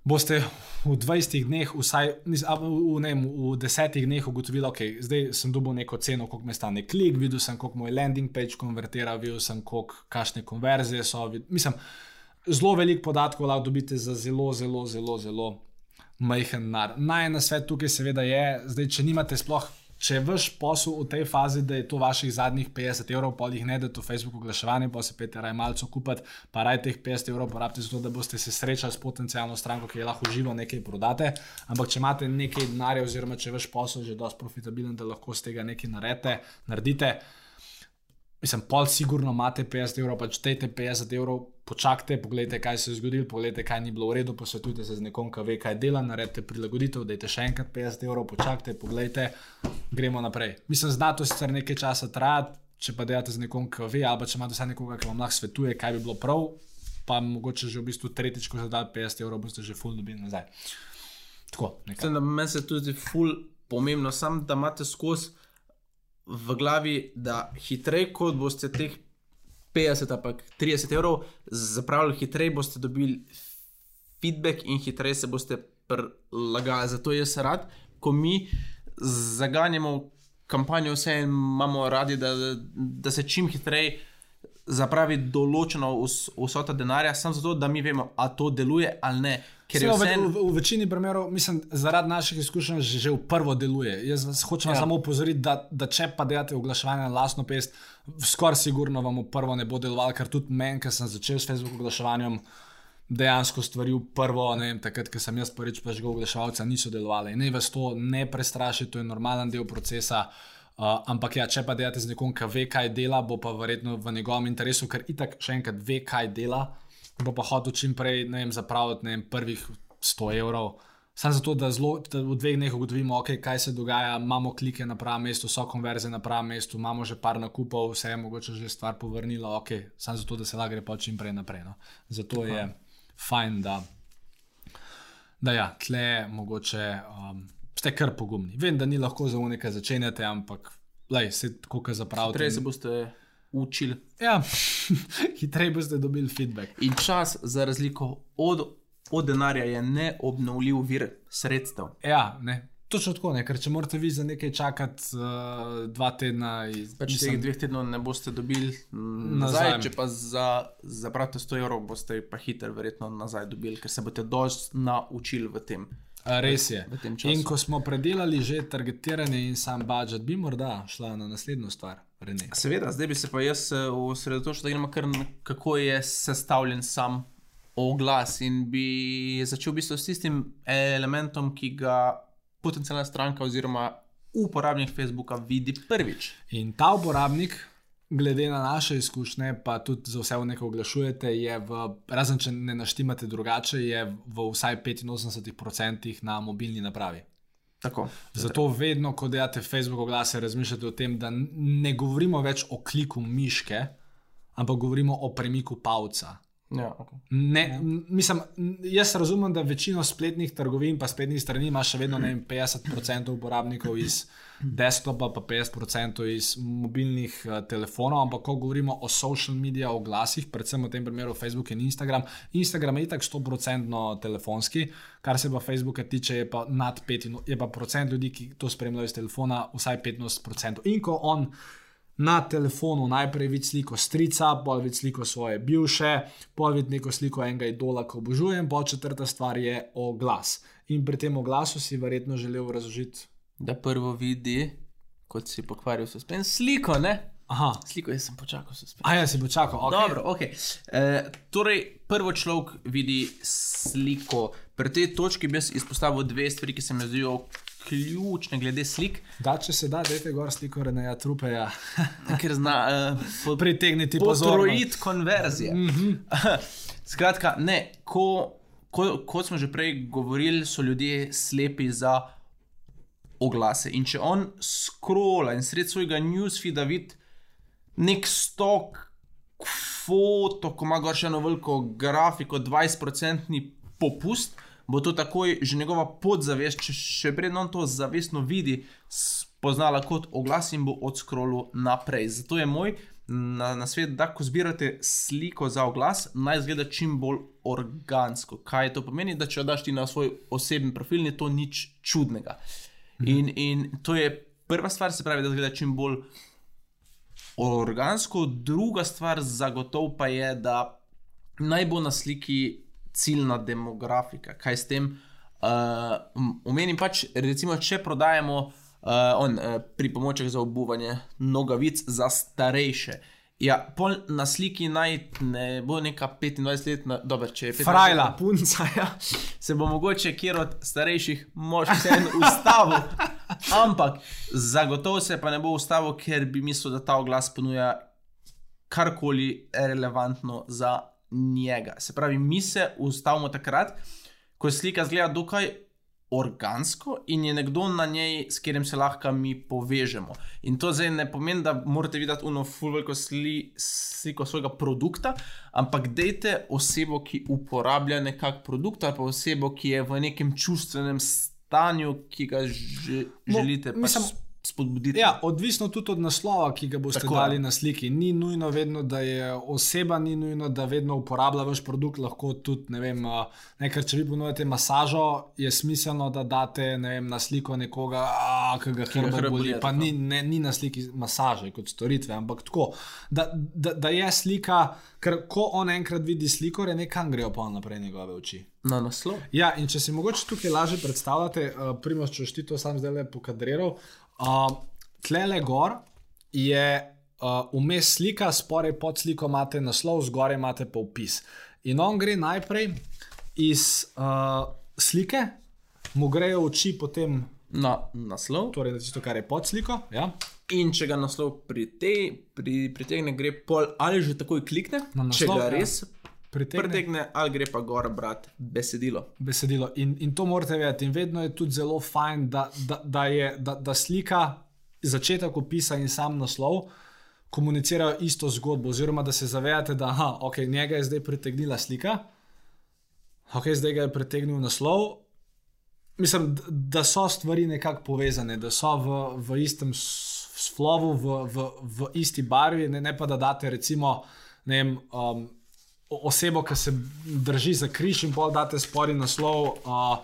boste v 20 dneh, vsaj v, ne, v 10 dneh ugotovili, da okay, zdaj sem dobil neko ceno, koliko me stane klik, videl sem, koliko moj landing page konvertira, videl sem, koliko kašne konverzije so. vid- Mislim, zelo veliko podatkov lahko dobite za zelo, zelo, zelo, zelo majhen denar. Naj na svet tukaj seveda je, zdaj, če nimate sploh. Če je vaš posel v tej fazi, da je to vaših zadnjih 50 evrov, pa jih ne da to Facebook oglaševanje, pa se pete raj malce kupiti, pa raj teh 50 evrov porabite za to, da boste se srečali s potencijalno stranko, ki je lahko živo nekaj prodate. Ampak če imate nekaj denarja, oziroma če je vaš posel že dosti profitabilen, da lahko z tega nekaj naredite, naredite. Mislim, pol sigurno imate 50 evrov, pač dajte 50 evrov, počakajte, pogledajte, kaj se je zgodilo, pogledajte, kaj ni bilo v redu, posvetujte se z nekom, ki ve, kaj dela, naredite prilagoditev, dajte še enkrat 50 evrov, počakajte, pogledajte, gremo naprej. Mislim, zna to sicer nekaj časa trajati, če pa delate z nekom, ki ve, ali pa če imate vsaj nekoga, ki vam lahko svetuje, kaj bi bilo prav, pa mogoče že v bistvu tretjič, ko dali 50 evrov, boste že full dobili nazaj. Tako. Mislim, da meni se tudi ful pomembno, sam da imate skozi v glavi, da hitreje kot boste teh 50 ali pa 30 evrov zapravili, hitreje boste dobili feedback in hitreje se boste prilagali. Zato jaz rad, ko mi zaganjamo kampanjo vse imamo radi, da, da se čim hitreje zapravi določeno vs- vsota denarja, samo zato, da mi vemo, ali to deluje ali ne. Ker Saj, v, vse v, v večini primerov, mislim, zaradi naših izkušenj, že, že v prvo deluje. Jaz vas hočem Ja. samo opozoriti, da, da če pa delate oglaševanje na lastno pest, skoraj sigurno vam v prvo ne bo delovalo, ker tudi meni, ki sem začel s Facebook oglaševanjem, dejansko stvari v prvo, ne vem, takrat, ko sem jaz prvič prežgal oglaševalca, niso delovale. In ne vas to ne prestraši, to je normalen del procesa. Uh, ampak ja, če pa delate z nekom, ki ve, kaj dela, bo pa verjetno v njegovem interesu, ker itak še enkrat ve, kaj dela, bo pa hotel čim prej ne vem, zapraviti ne vem, prvih 100 evrov. Samo zato, da, zelo, da v dveh dneh ugotovimo, okay, kaj se dogaja, imamo klike na pravem mestu, so konverzije na pravem mestu, imamo že par nakupov, vse je mogoče že stvar povrnila, okay, samo zato, da se lahko gre pa čim prej naprej. No. Zato Aha. je fajn, da, da ja, tle mogoče um, ste kar pogumni. Vem, da ni lahko za unika začenjate, ampak lej, se tako, kot zapravite. Prej se boste učili. Ja, hitreje boste dobili feedback. In čas, za razliko od, od denarja, je neobnovljiv vir sredstev. Ja, ne. Točno tako, ne? ker če morate vi za nekaj čakati uh, dva tedna, iz, Pač teh dveh tednov ne boste dobili mm, nazaj, Nazaj. če pa za, zapravite 100 evrov, boste pa hitro verjetno nazaj dobili, ker se boste dosti naučili v tem. Res je. In ko smo predelali že targetiranje in sam budžet, bi morda šla na naslednjo stvar, Rene. Seveda, zdaj bi se pa jaz eh, osredotočil, da gremo kar na kako je sestavljen sam oglas in bi začel v bistvu s tistim elementom, ki ga potencijalna stranka oziroma uporabnik Facebooka vidi prvič. In ta uporabnik, glede na naše izkušnje, pa tudi za vse, v nekaj oglašujete, je v, razen če ne naštimate drugače, je v vsaj 85% na mobilni napravi. Tako. Zato vedno, ko delate Facebook oglase, razmišljate o tem, da ne govorimo več o kliku miške, ampak govorimo o premiku palca. Ja, okay. Ne, mislim, jaz razumem, da večino spletnih trgovin, pa spletnih strani ima še vedno vem, 50% uporabnikov iz desktopa, pa 50% iz mobilnih uh, telefonov, ampak ko govorimo o social media oglasih, predvsem v tem primeru Facebook in Instagram, Instagram je itak 100% telefonski, kar se pa Facebooka tiče, je pa nad 5, je pa procent ljudi, ki to spremljajo iz telefona, vsaj 15%. In ko on na telefonu najprej vidi sliko strica, pol vidi sliko svoje bivše, pol vidi neko sliko enega idola, ko obožujem, pol četrta stvar je oglas. In pri tem oglasu si verjetno želel razložiti. Da prvo vidi, kot si pokvaril suspens, sliko, ne? Aha, Sliko, jaz sem počakal suspens. a ja, si bo čakal. Okay. Dobro, okay. e, torej, prvo človek vidi sliko. Pri tej točki bi jaz izpostavil dve stvari, ki se mi zdijo ključne glede slik, Da, če se da, dajte gor sliko Reneja Trupeja, ker zna uh, pritegniti pozornost. potrojiti konverzije. Mm -hmm. Skratka, ne, ko, ko, kot smo že prej govorili, so ljudje slepi za oglase. In če on skrola in sred svojega newsfeeda vidi nek stok foto, ko ima gor še eno veliko grafiko, 20-procentni popust, bo to takoj že njegova podzavest, če še predno on to zavestno vidi, spoznala kot oglas in bo odskrolil naprej. Zato je moj na, na svet, da ko zbirate sliko za oglas, naj zgleda čim bolj organsko. Kaj to pomeni, da če jo daš ti na svoj osebni profil, ni to nič čudnega. In, in to je prva stvar, se pravi, da zgleda čim bolj organsko, druga stvar, zagotovo pa je, da naj bo na sliki ciljna demografika. Kaj s tem? Uh, omenim pač, recimo, če prodajemo uh, on, uh, pripomoček za obuvanje nogavic za starejše. Ja, pol na sliki naj ne bo neka 25-letna, dobro, če je 25 Frajla. punca, ja, se bo mogoče kjer od starejših mož vseeno ustavil. Ampak zagotovo se pa ne bo ustavil, ker bi mislil, da ta oglas ponuja karkoli relevantno za njega. Se pravi, mi se ustavimo takrat, ko slika zgleda dokaj organsko in je nekdo na njej, s katerim se lahko mi povežemo. In to zdaj ne pomeni, da morate videti uno fulveko sli, sliko svojega produkta, ampak dejte osebo, ki uporablja nekak produkt ali pa osebo, ki je v nekem čustvenem stanju, ki ga že, No, želite pač mislim, spodbuditi. Ja, odvisno tudi od naslova, ki ga boste Tako Tako je. dali na sliki. Ni nujno vedno, da je oseba, ni nujno, da vedno uporablja vaš produkt, lahko tudi, ne vem, a, ne, ker če vi ponujate masažo, je smiselno, da date ne vem, na sliko nekoga, a, ki ga hrbet boli. Pa ni, ne, ni na sliki masaže kot storitve, ampak tako, da, da, da je slika, ker ko on enkrat vidi sliko, je nekam grejo pa naprej njegove oči. Na naslov. Ja, in če si mogoče tukaj lažje predstavljate, uh, Primož, če ti to sam zdaj le pokadriral, uh, tlele gor je uh, vmes slika, spore pod sliko imate naslov, zgoraj imate pa opis. In on gre najprej iz uh, slike, mu grejo oči potem, Na naslov. torej na tisto, kar je pod sliko. Ja? In če ga naslov prite, pri, pritegne, gre pol ali že takoj klikne, Na če naslov, ga ja. Pritegne pritegne, ali gre pa gor brati besedilo. besedilo. In, in to morate vedeti. In vedno je tudi zelo fajn, da, da, da, je, da, da slika, začetek opisa in sam naslov komunicirajo isto zgodbo, oziroma da se zavedate, da aha, okay, njega je zdaj pritegnila slika, okay, zdaj ga je pritegnil naslov. Mislim, da so stvari nekako povezane, da so v, v istem slovu, v, v, v isti barvi, ne, ne pa da date recimo ne vem, um, osebo, ki se drži za križ in pol date spori naslov. Uh,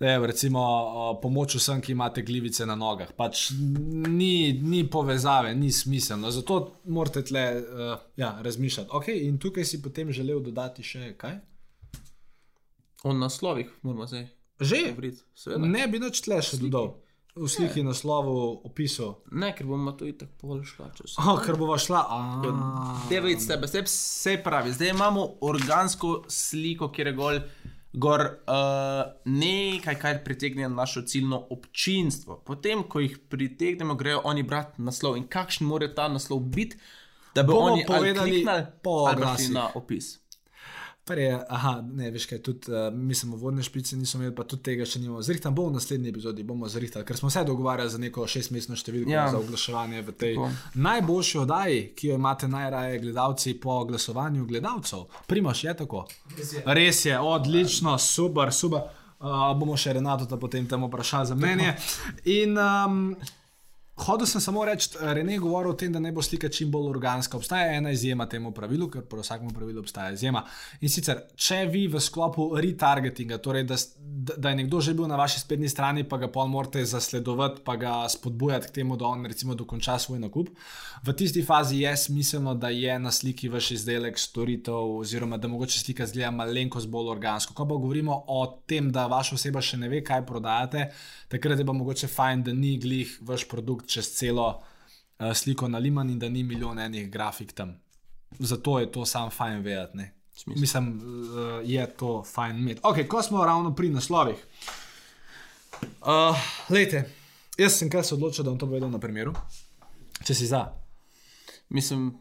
vem, recimo uh, pomoč vsem, ki imate glivice na nogah. Pač ni, ni povezave, ni smiselno. Zato morate tle uh, ja, razmišljati. Okay, in tukaj si potem želel dodati še kaj? O naslovih moramo zdaj Že. Seveda. ne bi nič tle še dodal. V sliki, naslovu, opisu. Ne, ker bomo to itak pol šla čez. Oh, ker bova šla. Devet tebe, vse, vse pravi. Zdaj imamo organsko sliko, kjer je gol, gor uh, nekaj, kar pritegne našo ciljno občinstvo. Potem, ko jih pritegnemo, grejo oni brati naslov. In kakšen mora ta naslov biti, da bi Bomo oni ali povedali kliknili po šli na opis. Par je, aha, ne, veš kaj, tudi, uh, mislim, vodne špice nismo imeli, pa tudi tega še nimamo. Zrihtam bomo v naslednji epizodi, bomo zrihtali, ker smo se dogovarjali za neko šestmestno številko ja. Za oglaševanje v tej Tako. najboljši oddaji, ki jo imate najraje gledalci po glasovanju gledalcev. Primoš je tako. Res je, Res je odlično, super, super. Uh, bomo še Renato potem tam vprašali za mnenje. In um, Hodil sem samo reči, Rene je govoril o tem, da naj bo slika čim bolj organska. Obstaja ena izjema temu pravilu, ker pri vsakem pravilu obstaja izjema. In sicer, če vi v sklopu retargetinga, torej da da je nekdo že bil na vaši spletni strani, pa ga pol morate zasledovati, pa ga spodbujati k temu, da on recimo dokonča svoj nakup, v tisti fazi je smiselno, da je na sliki vaš izdelek, storitev, oziroma da mogoče slika zgleda malenkost bolj organsko. Ko pa govorimo o tem, da vaša oseba še ne ve, kaj prodajate, takrat je pa mogoče fajn, da ni glih vaš produkt čez celo uh, sliko naliman in da ni milijon enih grafik tam. Zato je to sam fajn vedeti. ne. Mislim, uh, je to fajn imeti. Ok, ko smo ravno pri naslovih. Uh, lejte, jaz sem kar se odločil, da bom to povedal na primeru. Če si za. Mislim,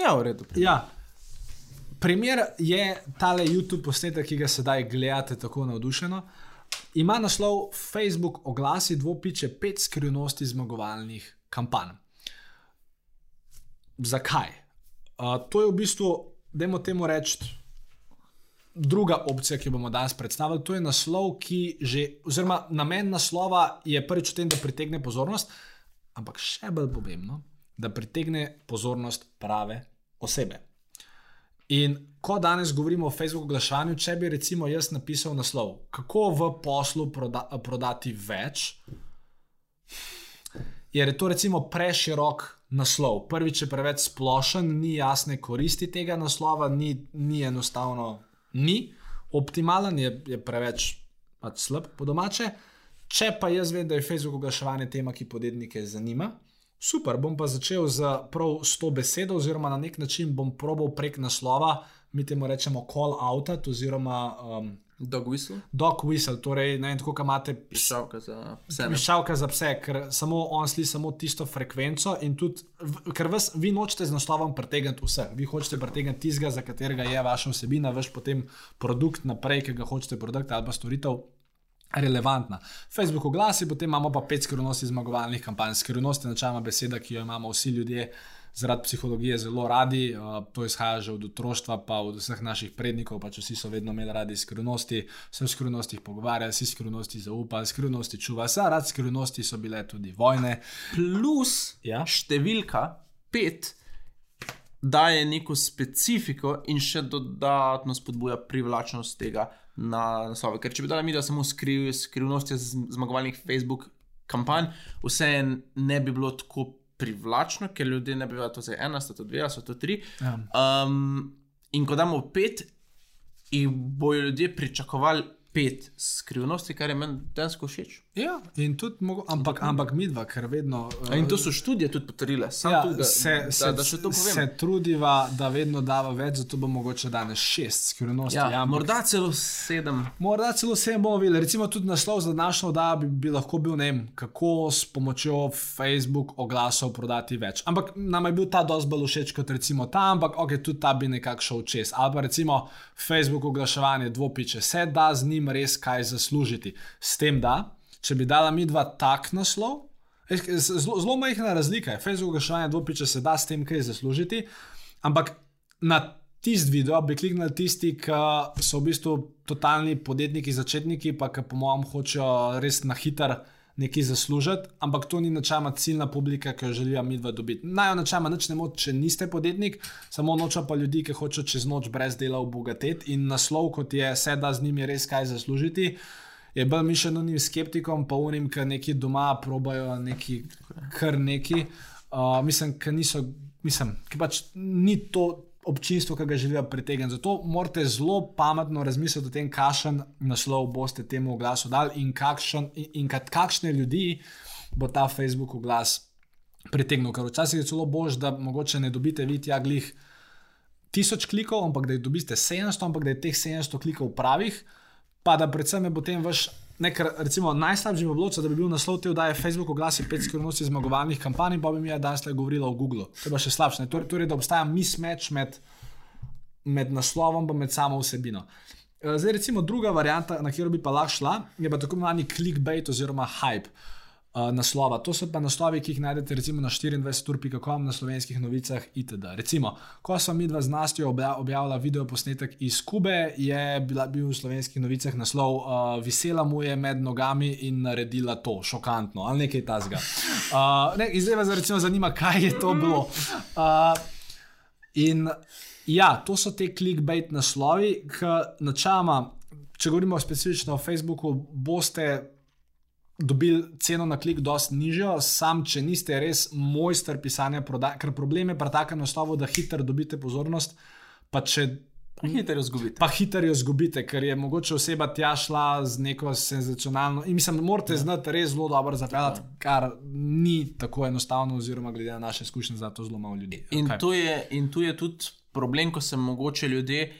ja, v redu. Ja. Primer je tale YouTube posnetek, ki ga sedaj gledate tako navdušeno. Ima naslov Facebook oglasi dvopiče pet skrivnosti zmagovalnih kampanj. Zakaj? Uh, to je v bistvu, dajmo temu reči, druga opcija, ki jo bomo danes predstavili. To je naslov, ki že, oziroma namen naslova je prvič v tem, da pritegne pozornost, ampak še bolj pomembno, da pritegne pozornost prave osebe. In ko danes govorimo o Facebook oglaševanju, če bi recimo jaz napisal naslov, kako v poslu proda prodati več, je to recimo preširok naslov. Prvič je preveč splošen, ni jasne koristi tega naslova, ni, ni enostavno, ni optimalen, je, je preveč pač slab po domače. Če pa jaz vem, da je Facebook oglaševanje tema, ki podjetnike zanima, super, bom pa začel z prav s to besedo, oziroma na nek način bom probal prek naslova, mi temu rečemo call out, oziroma um, Dog whistle, dog whistle, torej ne vem, tako kot imate piščalka za pse. ne? Piščalka za pse, ker samo on sli samo tisto frekvenco in tudi, ker vas, vi nočete z naslovom pretegniti vse. Vi hočete pretegniti tistega, za katerega je vaša vsebina, vaš potem produkt naprej, ki ga hočete prodati ali pa storitev. Relevantna. Facebook oglasi, potem imamo pa pet skrivnosti zmagovalnih kampanj. Skrivnost je načeloma beseda, ki jo imamo vsi ljudje zaradi psihologije zelo radi. Uh, to izhaja že od otroštva, pa od vseh naših prednikov. Pač vsi so vedno imeli radi skrivnosti, se v skrivnostih pogovarjali, si skrivnosti zaupali, skrivnosti čuva. Zaradi skrivnosti so bile tudi vojne. Plus Ja. številka pet daje neko specifiko in še dodatno spodbuja privlačnost tega na naslove. Ker če bi dali mi, da samo skriv, skrivnosti z- zmagovalnih Facebook kampanj, vse ne bi bilo tako privlačno, ker ljudje ne bi vedeli, da to ena, sta to dve, so to tri. Ja. Um, in ko damo pet, jih bojo ljudje pričakovali pet skrivnosti, kar je meni dejansko všeč. Ja, in tudi, mogo, ampak, ampak midva, ker vedno. A In to so študije tudi potrdile. Sam Ja, tudi, da, se, da, se, da še to povem. se trudiva, da vedno dava več, zato bo mogoče danes šest skrivnosti. Ja, ampak- morda celo sedem. Morda celo vse bomo videli. Recimo tudi naslov za današnjo oddajo bi, bi lahko bil, ne vem, kako s pomočjo Facebook oglasov prodati več. Ampak nam je bil ta dosti bolj všeč kot recimo ta, ampak ok, tudi ta bi nekako šel čez. Ali pa recimo Facebook oglaševanje dvopiče, se da z njim res kaj zaslužiti. S tem da, če bi dala mi dva tak naslov. Zelo, zelo majhna razlika je. Facebook oglaševanje dvopiče se da s tem kaj zaslužiti, ampak na tisti video bi kliknili tisti, ki so v bistvu totalni podjetniki, začetniki, pa ki po mojem hočejo res na hiter nekaj zaslužiti, ampak to ni načela ciljna publika, ki jo želijo mi dva dobiti. Naj jo načela nič ne moč, če niste podjetnik, samo noča pa ljudi, ki hočejo čez noč brez dela obogatiti in naslov, kot je sedaj z njimi res kaj zaslužiti. Je bolj mišljen unim skeptikom, pa unim, ki neki doma probajo neki, kar neki. Uh, mislim, ki niso, mislim, ki pač ni to občinstvo, ki ga želijo pritegniti. Zato morate zelo pametno razmisliti o tem, kakšen naslov boste temu oglasu dali in, kakšen, in, in kat, kakšne ljudi bo ta Facebook oglas pritegnil. Ker včasih je celo bož, da mogoče ne dobite vi tja glih tisoč klikov, ampak da jih dobite 700, ampak da je teh 700 klikov pravih, pa da predvsem je potem vaš. Nekaj, recimo, najslabše bi bilo, če bi bil naslov te oddaje Facebook oglasi pet skrivnosti zmagovalnih kampanj, pa bi mi ja danes le govorila o Google. To je pa še slabše. Torej, torej, da obstaja mismatch med, med naslovom in med samo vsebino. Eh, Zdaj, recimo, druga varianta, na katero bi pa lahko šla, je pa tako imenovani clickbait oziroma hype uh, naslova. To so pa naslovi, ki jih najdete recimo na 24.com, na slovenskih novicah itd. Recimo, ko sem mi dva z Nastjo obja objavila video posnetek iz Kube, je bila, bil v slovenskih novicah naslov uh, Visela mu je med nogami in naredila to, šokantno ali nekaj tasga. Uh, ne, zdaj vas recimo zanima, kaj je to bilo. Uh, in ja, to so te clickbait naslovi, ki načeloma, če govorimo specifično o Facebooku, boste dobili ceno na klik dosti nižjo, sam če niste res mojster pisanja prodaje, ker problem je pri takem naslovu, da hitro dobite pozornost, pa če. Hitro jo zgubite. Pa hitro jo zgubite, ker je mogoče oseba tja šla z neko senzacionalno. In mislim, da morate znati res zelo dobro zapeljati, kar ni tako enostavno, oziroma glede na naše izkušnje, zato zelo malo ljudi. In, Kaj? tu je, in tu je tudi problem, ko se mogoče ljudje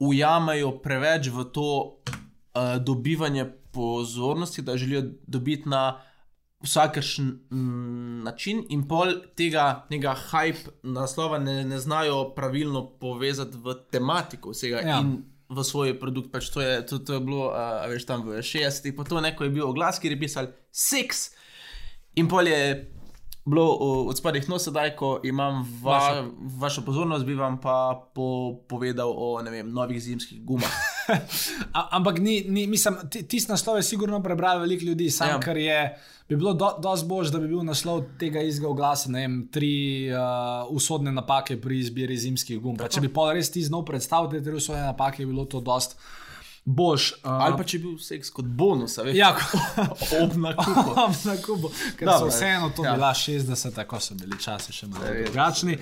ujamajo preveč v to uh, dobivanje pozornosti, da želijo dobiti na vsakršen mm, način, in pol tega tega hype naslova ne, ne znajo pravilno povezati v tematiko vsega. Ja. in V svoj produkt, pač to je, to, to je bilo, uh, veš, tam v 60-ih, pa to neko je bil oglas, kjer je pisal seks, in pol je bilo od spodaj, no, sedaj, ko imam va, Vašo. vašo pozornost, bi vam pa po, povedal o ne vem, novih zimskih gumah. Ampak ni, ni, mislim, ti- tisti naslov je sigurno prebrali veliko ljudi, samo Ja. ker je. Bi bilo do, dosti bož, da bi bil naslov tega istega oglasa, ne vem, tri uh, usodne napake pri izbiri zimskih gum. Če bi pa res ti znal predstaviti te tri usodne napake, bi bilo to dosti bož. Uh, Ali pa če bi bil seks kot bonus, veš, ja, ob nakupu. na kubu, ker Dobro, so vseeno to ja. bila 60, tako so bili časi še malo drugačni.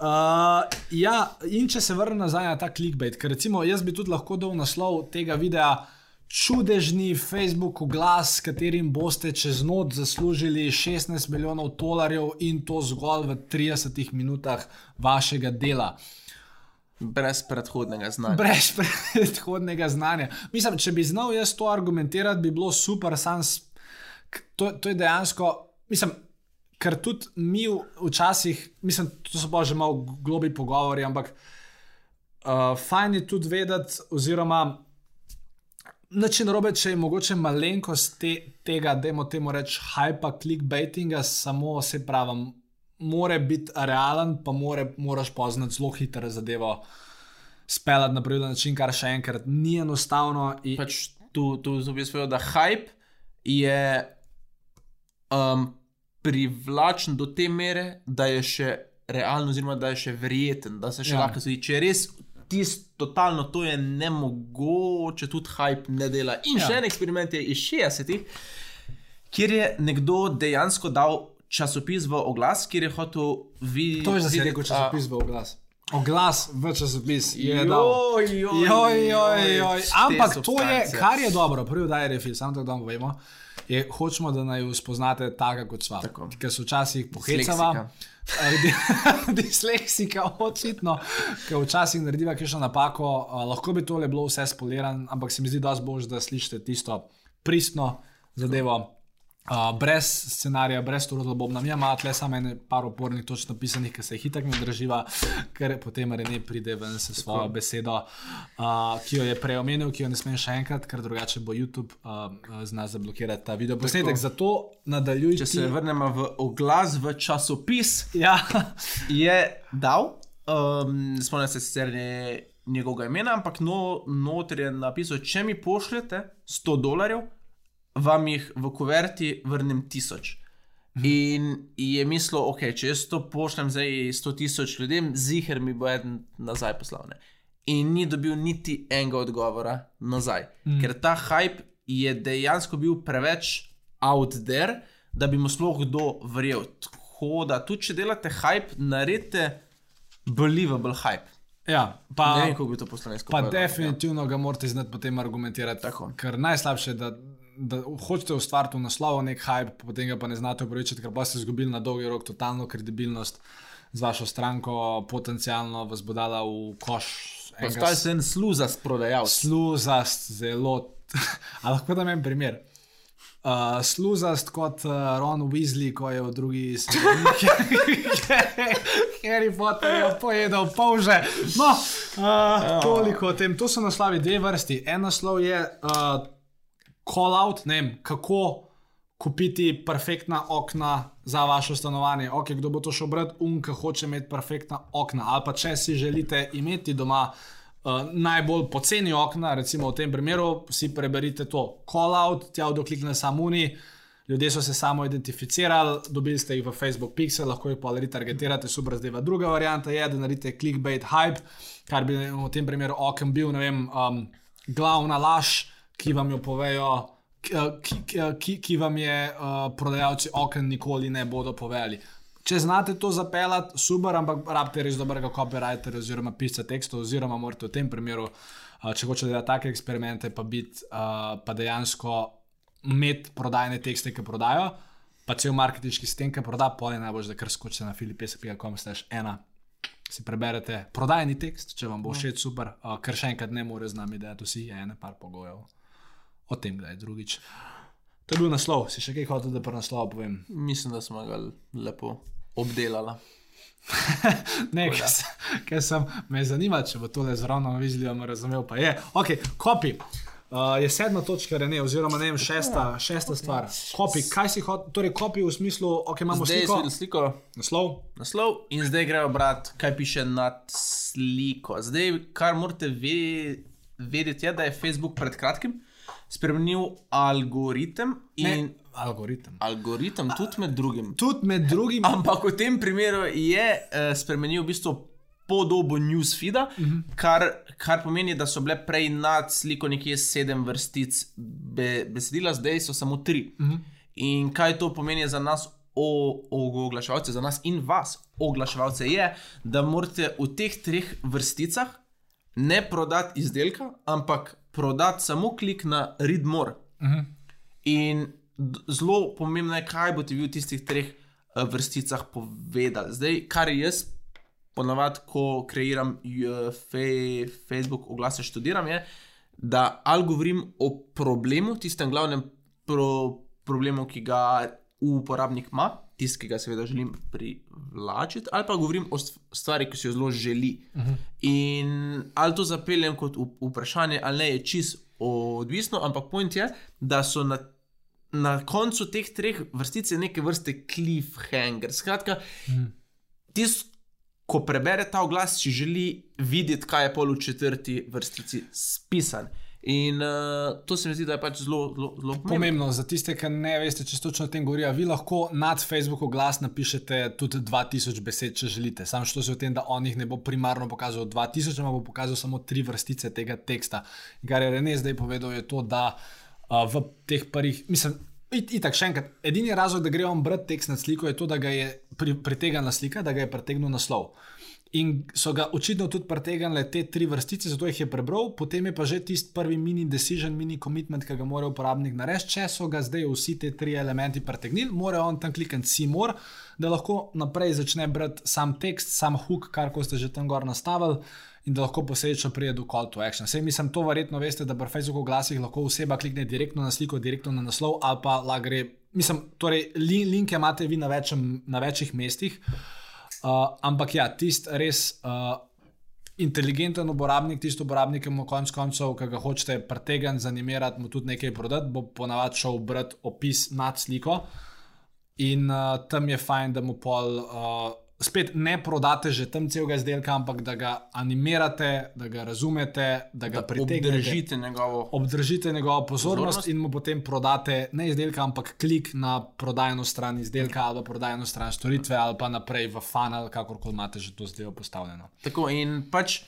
Uh, ja, in če se vrnem nazaj na ta clickbait, ker recimo jaz bi tudi lahko dal naslov tega videa. Čudežni Facebook oglas, s katerim boste čez noč zaslužili 16 milijonov dolarjev in to zgolj v 30 minutah vašega dela. Brez predhodnega znanja. Brez predhodnega znanja. Mislim, če bi znal jaz to argumentirati, bi bilo super, sam s- k- to, to je dejansko. Mislim, ker tudi mi včasih, mislim, to so pa že malo globi pogovori, ampak uh, fajn je tudi vedeti, oziroma način robe, če je mogoče malenkost te, tega, da imamo temu reči, hypa, clickbaitinga, samo se pravi. More biti realen, pa more, moraš poznati zelo hitro zadevo, speljati na pravilen način, kar še enkrat ni enostavno. In, Pač tu, tu povedal, da hype je um, privlačen do te mere, da je še realen, oziroma da je še verjeten, da se še Ja. lahko zgodi. Če res tisto, totalno to je nemogoče, tudi hype ne dela. In ja. še en eksperiment je iz 60-ih, kjer je nekdo dejansko dal časopis v oglas, kjer je hotel videti. to je, da si rekel časopis v oglas. Oglas v časopis je dal. Joj, joj, Joj, joj, joj. te Ampak to je, kar je dobro, prvi da je refil, samo tako da vam povemo. Je, hočemo, da naj jo spoznate tako, kot sva. Tako. Ker so včasih pohecava. Disleksika, očitno, ker včasih narediva kakšno napako, lahko bi tole bilo vse spolirano, ampak se mi zdi, da boš, da slišite tisto pristno zadevo. Uh, brez scenarija, brez to bobna. Mi imamo tle samo ene par opornih točk napisanih, ki se jih itak ne drživa, ker potem Rene pride ven s svojo Tako. besedo, uh, ki jo je prej omenil, ki jo ne smem še enkrat, ker drugače bo YouTube uh, zna zablokirati ta video posnetek. Zato nadaljuj. Če ti. se vrnemo v oglas, v časopis, Ja, je dal, um, spomnim se sicer ne, njegovega imena, ampak no, noter je napisal, če mi pošljete 100 dolarjev, vam jih v kuverti vrnem 1000. In je mislil, ok, če jaz to pošljem zdaj 100 tisoč ljudem, ziger mi bo eden nazaj poslal. Ne? In ni dobil niti enega odgovora nazaj, mm. ker ta hype je dejansko bil preveč out there, da bi mu sploh kdo verjel. Tako da, tudi če delate hype, naredite believable hype. ja Pa, ne vem, kako bi to poslansko pa povedal, definitivno ga morate znati potem argumentirati. Tako. Ker najslabše je, da, da hočete ustvariti v naslovu nek hype, potem ga pa ne znate upravičiti, ker pa ste izgubili na dolgi rok totalno kredibilnost z vašo stranko, potencialno vas bo dala v koš. Ja. Postal si en sluzast prodajalec. sluzast, zelo. A lahko da imam primer. Uh, sluzast kot uh, Ron Weasley, ko je v drugi sezoni Harry Potter je pojedel polže. No, uh, toliko o tem. To so naslovi dve vrsti. En naslov je uh, call out, ne vem, kako kupiti perfektna okna za vaše stanovanje. Ok, kdo bo to šel brati, um, ki hoče imeti perfektna okna. Ali pa če si želite imeti doma uh, najbolj poceni okna, recimo v tem primeru, si preberite to call out, tja doklikne samuni. Ljudje so se samo identificirali, dobili ste jih v Facebook Pixel, lahko jih pa retargetirate, super zdaj. Druga varianta je, da naredite clickbait hype, kar bi v tem primeru oken bil, ne vem, um, glavna laž, ki vam jo povejo, ki, ki, ki, ki vam je uh, prodajalci oken nikoli ne bodo povedali. Če znate to zapeljati, super, ampak rabite res dobrega copywritera oziroma pisca tekstov, oziroma morate v tem primeru, uh, če hočete delati take eksperimente, pa, biti, uh, pa dejansko imeti prodajne tekste, ki prodajo, pa cel marketinški sistem, ki proda, pa je najbolj, da kar skočite na filipesa.com, slash ena. Si preberete prodajni tekst, če vam bo všeč, super, uh, ker še enkrat ne more z nami delati, vsi je ene par pogojev. O tem, da je drugič. To je bil naslov, si še kaj hotel, da pa naslov povem. Mislim, da smo ga lepo obdelali. ne, ker sem, ker sem me zanima, če bo tole z ravno vizlijo razumel, pa je. Ok, kopi. Uh, je sedma točka, ne, oziroma ne vem, šesta, šesta stvar. Kopi, kaj si hotel, torej kopi v smislu, ok, imamo Zdaj sliko, sliko, naslov. naslov in zdaj grejo brati, kaj piše nad sliko. Zdaj, kar morate ve, vedeti, je, da je Facebook pred kratkim spremenil algoritem in Ne, algoritem. algoritem tudi med drugim. Tudi med drugim, Ampak v tem primeru je uh, spremenil v bistvu podobo newsfeeda, uh -huh. kar, kar pomeni, da so bile prej nad sliko nekje sedem vrstic be, besedila, zdaj so samo tri. Uh -huh. In kaj to pomeni za nas, o, o oglaševalce, za nas in vas, oglaševalce, je, da morate v teh treh vrsticah ne prodati izdelka, ampak prodati samo klik na Read More. Uh -huh. In zelo pomembno je, kaj boste vi v tistih treh eh, vrsticah povedali. Zdaj, kar jaz ponavadi, ko kreiram eh, fe, Facebook oglase, študiram, je, da ali govorim o problemu, tistem glavnem pro, problemu, ki ga uporabnik ima, tisti, ki ga seveda želim privlačiti, ali pa govorim o stv- stvari, ki si jo zelo želi. Uh -huh. In ali to zapeljem kot vprašanje, ali ne, je čist odvisno, ampak point je, da so na na koncu teh treh vrstic je neke vrste cliffhanger. Skratka, mm. tisti, ko prebere ta oglas, si želi videti, kaj je pol v četrti vrstici spisan. In uh, to se mi zdi, da je pač zelo, zelo, zelo pomembno. Pomembno za tiste, ki ne veste, če točno o tem govorijo. Vi lahko nad Facebook oglas napišete tudi 2000 besed, če želite. Sam što se o tem, da on jih ne bo primarno pokazal 2000, ampak bo pokazal samo tri vrstice tega teksta. Kar je Rene zdaj povedal, je to, da uh, v teh prvih, mislim. Itak, še enkrat, edini razlog, da gre on brati tekst na sliko, je to, da ga je pri, pritegala slika, da ga je pritegnil naslov. In so ga očitno tudi pretegnile te tri vrstice, zato jih je prebral, potem je pa že tisti prvi mini decision, mini commitment, ki ga mora uporabnik narediti. Če so ga zdaj vsi te tri elementi pretegnili, mora on tam klikati Simor, da lahko naprej začne brati sam tekst, sam hook, kar ko ste že tam gor nastavili. In da lahko posledično pride do call to action. Sej mislim, to verjetno veste, da pri Facebooku glasih lahko oseba klikne direktno na sliko, direktno na naslov, ali pa lahko gre. Mislim, torej, linke imate vi na, večem, na večjih mestih. Uh, ampak ja, tisti res uh, inteligenten uporabnik, tisti uporabnik, ki mu konec koncev, ki ga hočete pretegniti, zanimirati, mu tudi nekaj prodati, bo ponavadi šel brati opis nad sliko. In uh, tam je fajn, da mu pol. Uh, spet ne prodate že tam celega izdelka, ampak da ga animirate, da ga razumete, da ga pritegnete. Obdržite njegovo, obdržite njegovo pozornost, pozornost in mu potem prodate ne izdelka, ampak klik na prodajno stran izdelka ali prodajno stran storitve ali pa naprej v funnel, kakorkoli imate že to zdaj postavljeno. Tako in pač.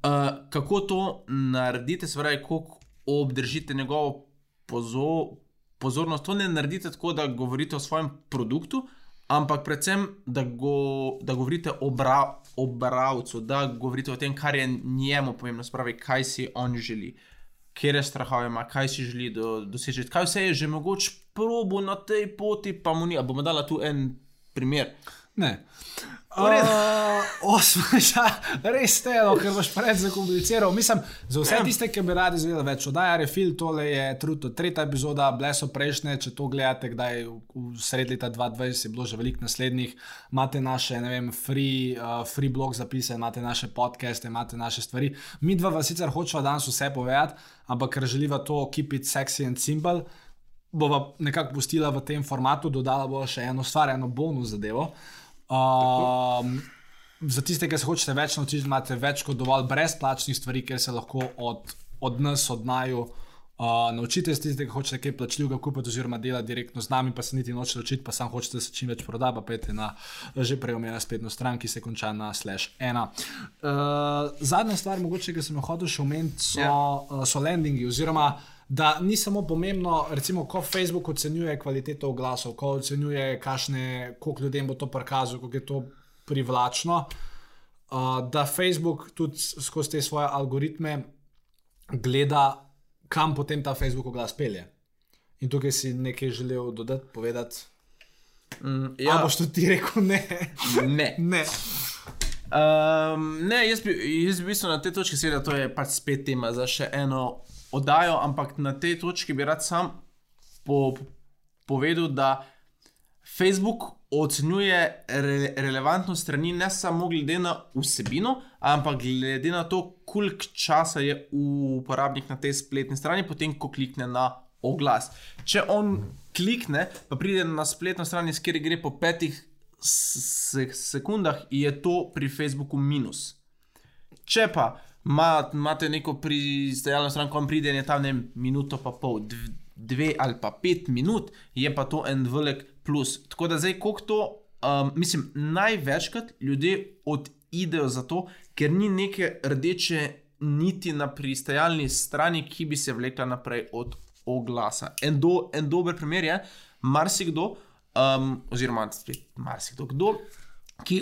Uh, kako to naredite, se pravi, kako obdržite njegovo pozor, pozornost? To ne naredite tako, da govorite o svojem produktu, ampak predvsem, da, go, da govorite o, bra, o bravcu, da govorite o tem, kar je njemu pomembno, spravi, kaj si on želi, kje je strahove, ima, kaj si želi do, doseči. Kaj vse je že mogoče probo na tej poti, pa mu ni. Bomo dala tu en primer. Ne. Uh, Osmejša, res te je, no, ker boš pred zakompliciral. Mislim, za vse tiste, ki bi radi zvedeli več, oddaja Refil, tole je truto, tretja epizoda, bleso prejšnje, če to gledate, kdaj v sred leta 2020 je bilo že veliko naslednjih, imate naše, ne vem, free, uh, free blog zapise, imate naše podcaste, imate naše stvari. Mi dva vas sicer hočeva danes vse povedati, ampak ker želiva to keep it sexy and simple, bova nekako pustila v tem formatu, dodala bo še eno stvar, eno bonus zadevo. Um, za tiste, ki se hočete več naučiti, imate več kot dovolj brezplačnih stvari, ker se lahko od, od nas, od naju. Uh, naučite se tiste, ki hočete kaj plačljivega kupiti, oziroma delati direktno z nami, pa se niti noče naučiti, pa sam hočete se čim več prodati, pa pejte na že prej omenjeno spletno stran, ki se konča na slash ena. Uh, zadnja stvar, mogoče, ki sem jo hotel še omeniti, so, yeah. Ja. uh, so landingi, oziroma da ni samo pomembno, recimo, ko Facebook ocenjuje kvaliteto oglasov, ko ocenjuje, kašne, koliko ljudem bo to prikazalo, kako je to privlačno, uh, da Facebook tudi skozi te svoje algoritme gleda, kam potem ta Facebook oglas pelje. In tukaj si nekaj želel dodati, povedati. Mm, ja, boš tudi ti rekel ne. ne. ne. Um, ne, jaz bi, jaz bi na tej točki sedel, da to je pač spet tema za še eno oddajo, ampak na tej točki bi rad sam po, povedal, da Facebook ocenjuje re, relevantnost strani ne samo glede na vsebino, ampak glede na to, koliko časa je uporabnik na tej spletni strani, potem ko klikne na oglas. Če on klikne, pa pride na spletno stran, s kateri gre po petih sekundah, je to pri Facebooku minus. Če pa imate neko pristajalno stran, ko pride ne tam ne minuto, pa pol, dve ali pa pet minut, je pa to en velik plus. Tako da zdaj, koliko to, um, mislim, največkrat ljudje odidejo zato, ker ni neke rdeče niti na pristajalni strani, ki bi se vlekla naprej od oglasa. En, do, en dober primer je, marsikdo, um, oziroma marsikdo, kdo, ki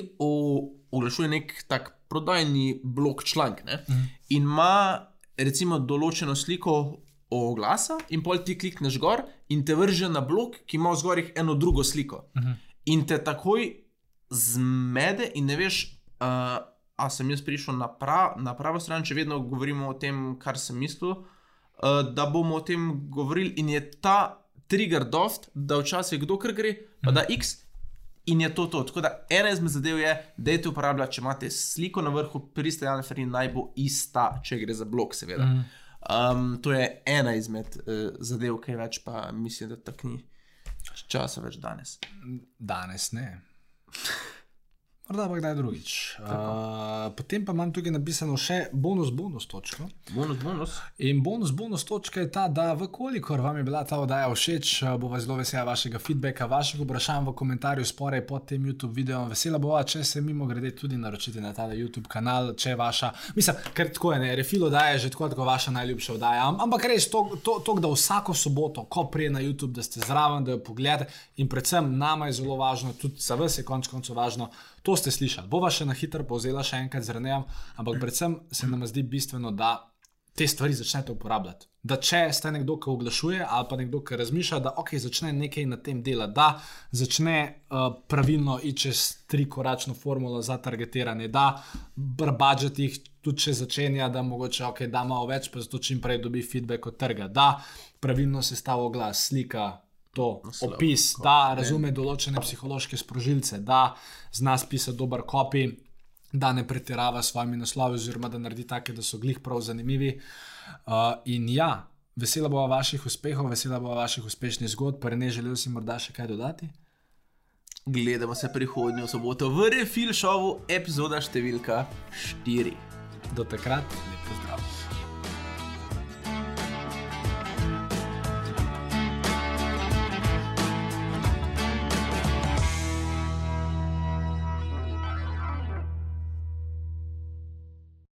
oglašuje nek tak prodajni blok članek -huh. in ima recimo določeno sliko oglasa, in pol ti klikneš gor in te vrže na blok, ki ima v zgorih eno drugo sliko. -huh. In te takoj zmede, in ne veš, uh, a sem jaz prišel na, pra, na pravo stran, če vedno govorimo o tem, kar sem mislil, uh, da bomo o tem govorili. In je ta trigger dost, da včasih kdo kar gre, pa da X. In je to to. Tako da ena izmed zadev je, da je to uporabljati, če imate sliko na vrhu, pristajalna farina naj bo ista, če gre za blok, seveda. Mm. Um, to je ena izmed uh, zadev, kaj več pa mislim, da tako ni časa več danes. Danes ne. Morda pa kdaj drugič. Uh, potem pa imam tukaj napisano še bonus, bonus točko. Bonus, bonus. In bonus, bonus točka je ta, da vkolikor vam je bila ta oddaja všeč, bova zelo vesela vašega feedbacka, vaših vprašanj v komentarju sporej pod tem YouTube videom. Vesela bova, če se mimo grede tudi naročite na ta YouTube kanal, če je vaša, mislim, ker tako je, ne, refil oddaja je že tako, tako vaša najljubša oddaja. Am- Ampak res to, to, to, da vsako soboto, ko prije na YouTube, da ste zraven, da jo pogledate in predvsem nama je zelo važno, tudi za vas je konec koncev važno. To ste slišali. Bova še na hitro povzela še enkrat z Renejem, ampak predvsem se nam zdi bistveno, da te stvari začnete uporabljati. Da če ste nekdo, ki oglašuje, ali pa nekdo, ki razmišlja, da ok, začne nekaj na tem delati, da začne uh, pravilno iti čez trikoračno formulo za targetiranje, da budžet jih tudi če začenja, da mogoče ok, da malo več, pa zato čim prej dobi feedback od trga, da pravilno sestavlja glas, slika. To, Naslov, opis, da razume določene psihološke sprožilce, da zna pisati dober kopij, da ne pretirava s svojimi naslovi, oziroma da naredi take, da so glih prav zanimivi. Uh, in ja, vesela bova vaših uspehov, vesela bova vaših uspešnih zgodb, pa ne želel si morda še kaj dodati. Gledamo se prihodnjo soboto v Refil Showu, epizoda številka 4. Do takrat,